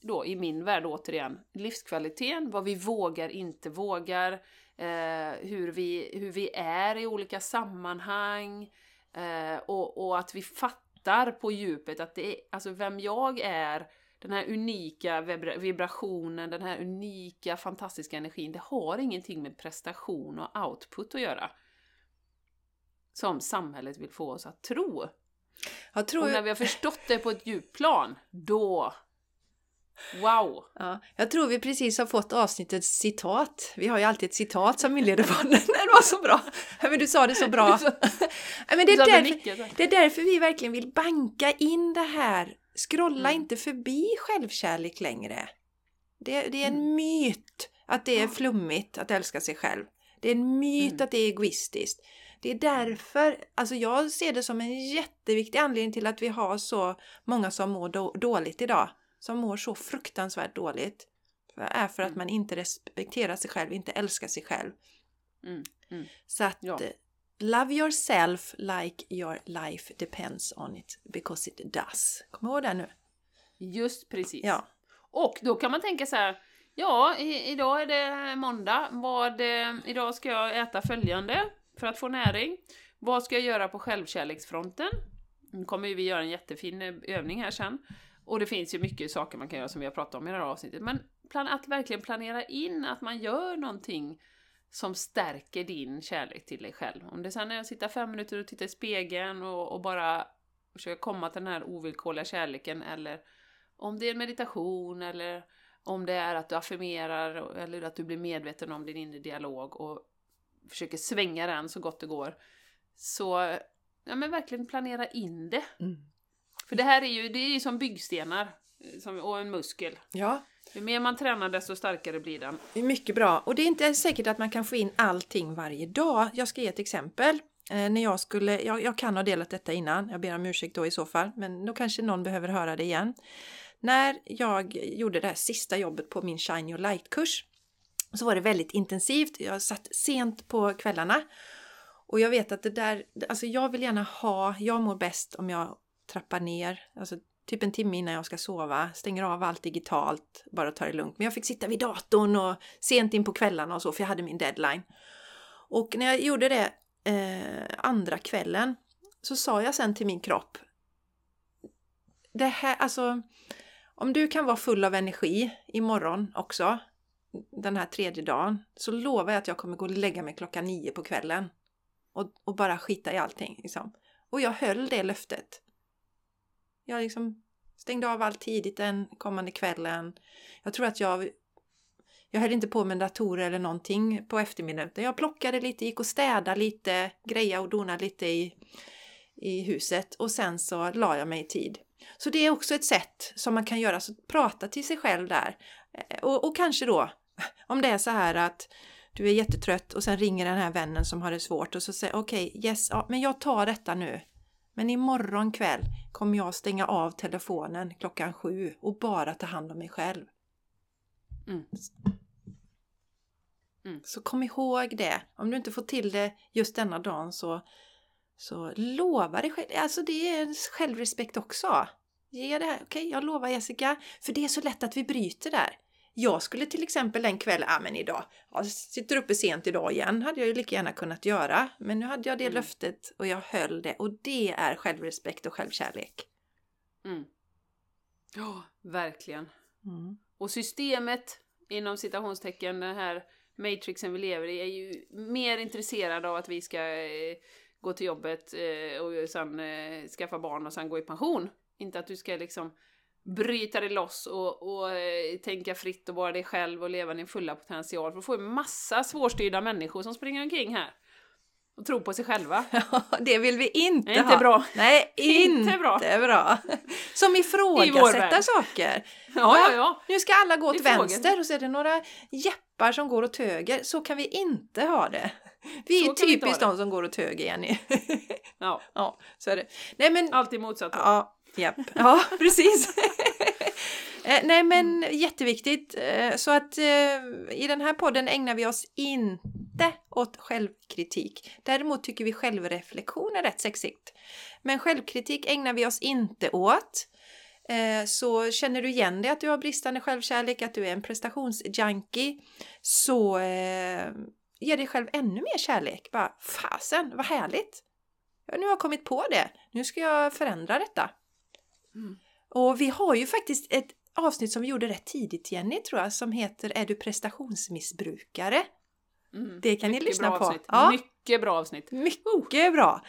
då i min värld återigen, livskvaliteten, vad vi vågar, inte vågar, eh, hur, vi, hur vi är i olika sammanhang eh, och, och att vi fattar på djupet att det är, alltså vem jag är, den här unika vibrationen, den här unika fantastiska energin, det har ingenting med prestation och output att göra. Som samhället vill få oss att tro. Jag tror och när vi har förstått det på ett djupplan, då Wow! Ja, jag tror vi precis har fått avsnittets citat. Vi har ju alltid ett citat som inleder podden. Det var så bra! Men du sa det så bra. Men det, är därför, det är därför vi verkligen vill banka in det här. Scrolla mm. inte förbi självkärlek längre. Det, det är en mm. myt att det är flummigt att älska sig själv. Det är en myt mm. att det är egoistiskt. Det är därför, alltså jag ser det som en jätteviktig anledning till att vi har så många som mår dåligt idag som mår så fruktansvärt dåligt är för att mm. man inte respekterar sig själv, inte älskar sig själv. Mm. Mm. Så att ja. Eh, love yourself like your life depends on it because it does. Kom ihåg det nu. Just precis. Ja. Och då kan man tänka så här, ja, i, idag är det måndag. Vad, eh, idag ska jag äta följande för att få näring. Vad ska jag göra på självkärleksfronten? Nu kommer vi göra en jättefin eh, övning här sen. Och det finns ju mycket saker man kan göra som vi har pratat om i det här avsnittet. Men att verkligen planera in att man gör någonting som stärker din kärlek till dig själv. Om det sen är att sitta fem minuter och titta i spegeln och, och bara försöka komma till den här ovillkorliga kärleken eller om det är meditation eller om det är att du affirmerar eller att du blir medveten om din inre dialog och försöker svänga den så gott det går. Så, ja men verkligen planera in det. Mm. För det här är ju, det är ju som byggstenar som, och en muskel. Ja. Ju mer man tränar desto starkare blir den. Det är mycket bra. Och det är inte säkert att man kan få in allting varje dag. Jag ska ge ett exempel. Eh, när jag skulle, jag, jag, kan ha delat detta innan, jag ber om ursäkt då i så fall, men då kanske någon behöver höra det igen. När jag gjorde det här sista jobbet på min Shine Your Light-kurs så var det väldigt intensivt. Jag satt sent på kvällarna och jag vet att det där, alltså jag vill gärna ha, jag mår bäst om jag trappar ner, alltså typ en timme innan jag ska sova, stänger av allt digitalt, bara tar det lugnt. Men jag fick sitta vid datorn och sent in på kvällarna och så, för jag hade min deadline. Och när jag gjorde det eh, andra kvällen så sa jag sen till min kropp, det här, alltså, om du kan vara full av energi imorgon också, den här tredje dagen, så lovar jag att jag kommer gå och lägga mig klockan nio på kvällen och, och bara skita i allting. Liksom. Och jag höll det löftet. Jag liksom stängde av allt tidigt den kommande kvällen. Jag tror att jag jag höll inte på med datorer eller någonting på eftermiddagen. Jag plockade lite, gick och städade lite, greja och donade lite i, i huset och sen så la jag mig i tid. Så det är också ett sätt som man kan göra, så prata till sig själv där. Eh, och, och kanske då, om det är så här att du är jättetrött och sen ringer den här vännen som har det svårt och så säger okej, okay, yes, ja, men jag tar detta nu. Men imorgon kväll kommer jag stänga av telefonen klockan sju och bara ta hand om mig själv. Mm. Mm. Så kom ihåg det. Om du inte får till det just denna dagen så, så lova dig själv. Alltså det är självrespekt också. Ge det här. Okej, okay, jag lovar Jessica. För det är så lätt att vi bryter där. Jag skulle till exempel en kväll, ja men idag, jag sitter uppe sent idag igen, hade jag ju lika gärna kunnat göra. Men nu hade jag det Mm. löftet och jag höll det och det är självrespekt och självkärlek. Mm. Ja, verkligen. Mm. Och systemet, inom citationstecken, den här matrixen vi lever i, är ju mer intresserad av att vi ska eh, gå till jobbet eh, och sen eh, skaffa barn och sen gå i pension. Inte att du ska liksom bryta dig loss och, och eh, tänka fritt och vara dig själv och leva din fulla potential. För då får vi massa svårstyrda människor som springer omkring här och tror på sig själva. det vill vi inte är ha. inte bra. Nej, Inte inte bra. bra. Som I vår ifrågasätta värld. saker. Ja, ja, ja. Nu ska alla gå åt vänster och så är det några jeppar som går åt höger. Så kan vi inte ha det. Vi Så är vi typiskt det. de som går åt höger, Jenny. ja. ja, så är det. Nej men, Alltid motsatt ja, japp. Ja, precis. Eh, nej men jätteviktigt. Eh, så att eh, i den här podden ägnar vi oss inte åt självkritik. Däremot tycker vi självreflektion är rätt sexigt. Men självkritik ägnar vi oss inte åt. Så känner du igen dig att du har bristande självkärlek, att du är en prestationsjunkie, så ge dig själv ännu mer kärlek. Bara fasen, vad härligt! Nu har jag kommit på det. Nu ska jag förändra detta. Mm. Och vi har ju faktiskt ett avsnitt som vi gjorde rätt tidigt, Jenny, tror jag, som heter Är du prestationsmissbrukare? Mm. Det kan ni Mycket lyssna bra på. Avsnitt. Ja. Mycket bra avsnitt. Mycket bra!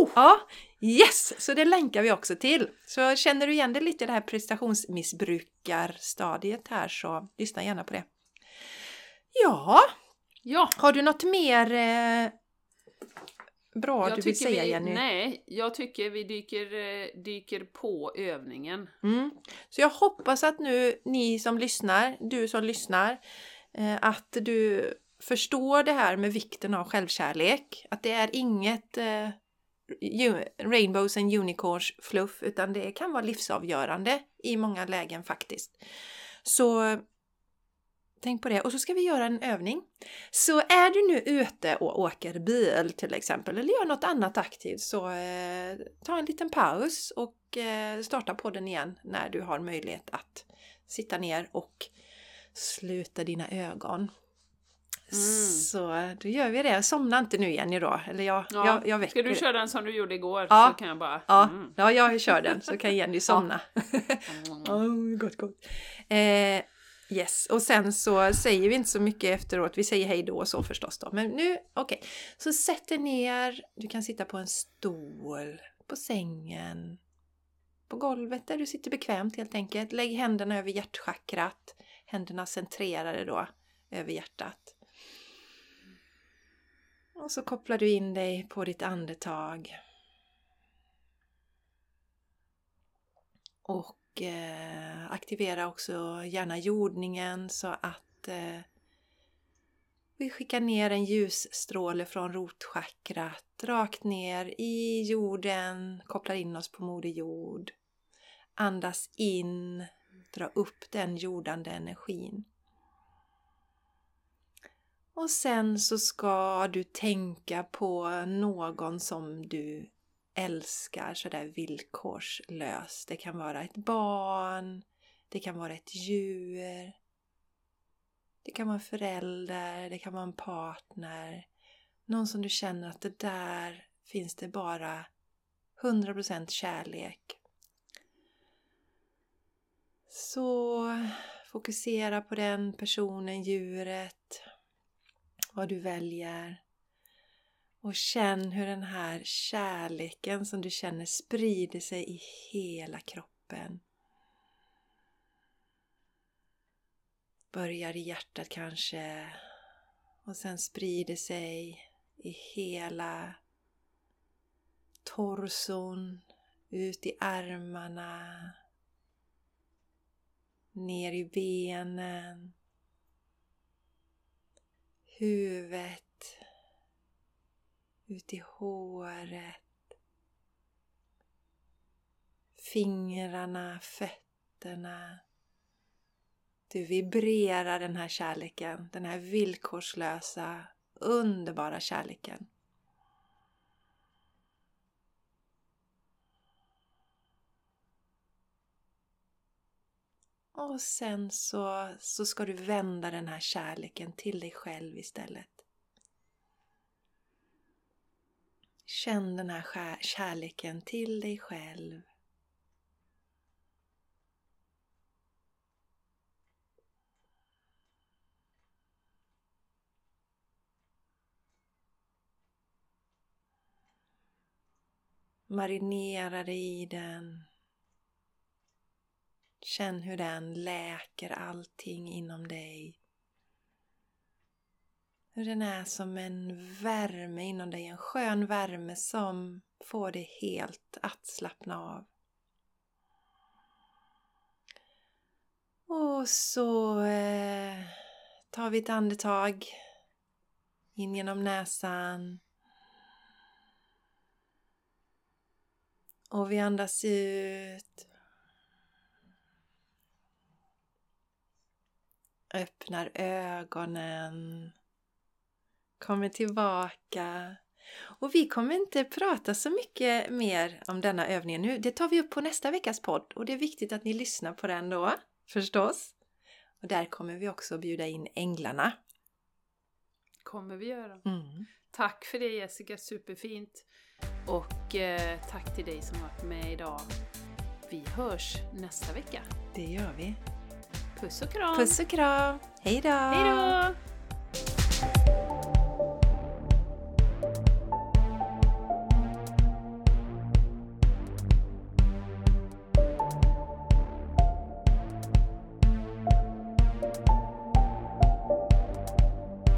Oh. Ja, yes! Så det länkar vi också till. Så känner du igen dig lite i det här prestationsmissbrukarstadiet här så lyssna gärna på det. Ja, Ja, har du något mer eh, bra jag du vill säga vi, Jenny? Nej, jag tycker vi dyker, eh, dyker på övningen. Mm. Så jag hoppas att nu ni som lyssnar, du som lyssnar, eh, att du förstår det här med vikten av självkärlek. Att det är inget eh, rainbows and unicorns fluff utan det kan vara livsavgörande i många lägen faktiskt. Så tänk på det. Och så ska vi göra en övning. Så är du nu ute och åker bil till exempel eller gör något annat aktivt så eh, ta en liten paus och eh, starta podden igen när du har möjlighet att sitta ner och sluta dina ögon. Mm. Så då gör vi det. Somna inte nu Jenny då. Eller jag, Ja. jag, jag väcker Ska du köra den som du gjorde igår Ja. så kan jag bara... Ja, Mm. ja, jag kör den så kan Jenny somna. Oh, gott, gott. Eh, yes, och sen så säger vi inte så mycket efteråt. Vi säger hej då och så förstås då. Men nu, okej. Så sätt dig ner. Du kan sitta på en stol, på sängen, på golvet där du sitter bekvämt helt enkelt. Lägg händerna över hjärtchakrat. Händerna centrerade då över hjärtat. Och så kopplar du in dig på ditt andetag. Och eh, aktivera också gärna jordningen så att eh, vi skickar ner en ljusstråle från rotchakrat rakt ner i jorden, kopplar in oss på Moder Jord. Andas in, dra upp den jordande energin. Och sen så ska du tänka på någon som du älskar sådär villkorslöst. Det kan vara ett barn, det kan vara ett djur, det kan vara en förälder, det kan vara en partner. Någon som du känner att det där finns det bara 100% kärlek. Så fokusera på den personen, djuret, vad du väljer. Och känn hur den här kärleken som du känner sprider sig i hela kroppen. Börjar i hjärtat kanske och sen sprider sig i hela torson, ut i armarna, ner i benen, huvudet, ut i håret, fingrarna, fötterna. Du vibrerar den här kärleken, den här villkorslösa, underbara kärleken. Och sen så, så ska du vända den här kärleken till dig själv istället. Känn den här kärleken till dig själv. Marinera dig i den. Känn hur den läker allting inom dig. Hur den är som en värme inom dig, en skön värme som får dig helt att slappna av. Och så eh, tar vi ett andetag in genom näsan. Och vi andas ut. Öppnar ögonen. Kommer tillbaka. Och vi kommer inte prata så mycket mer om denna övningen nu. Det tar vi upp på nästa veckas podd och det är viktigt att ni lyssnar på den då, förstås. Och där kommer vi också bjuda in änglarna. kommer vi göra. Mm. Tack för det Jessica, superfint. Och eh, tack till dig som varit med idag. Vi hörs nästa vecka. Det gör vi. Puss och kram! Puss och kram! Hej då! Hej då!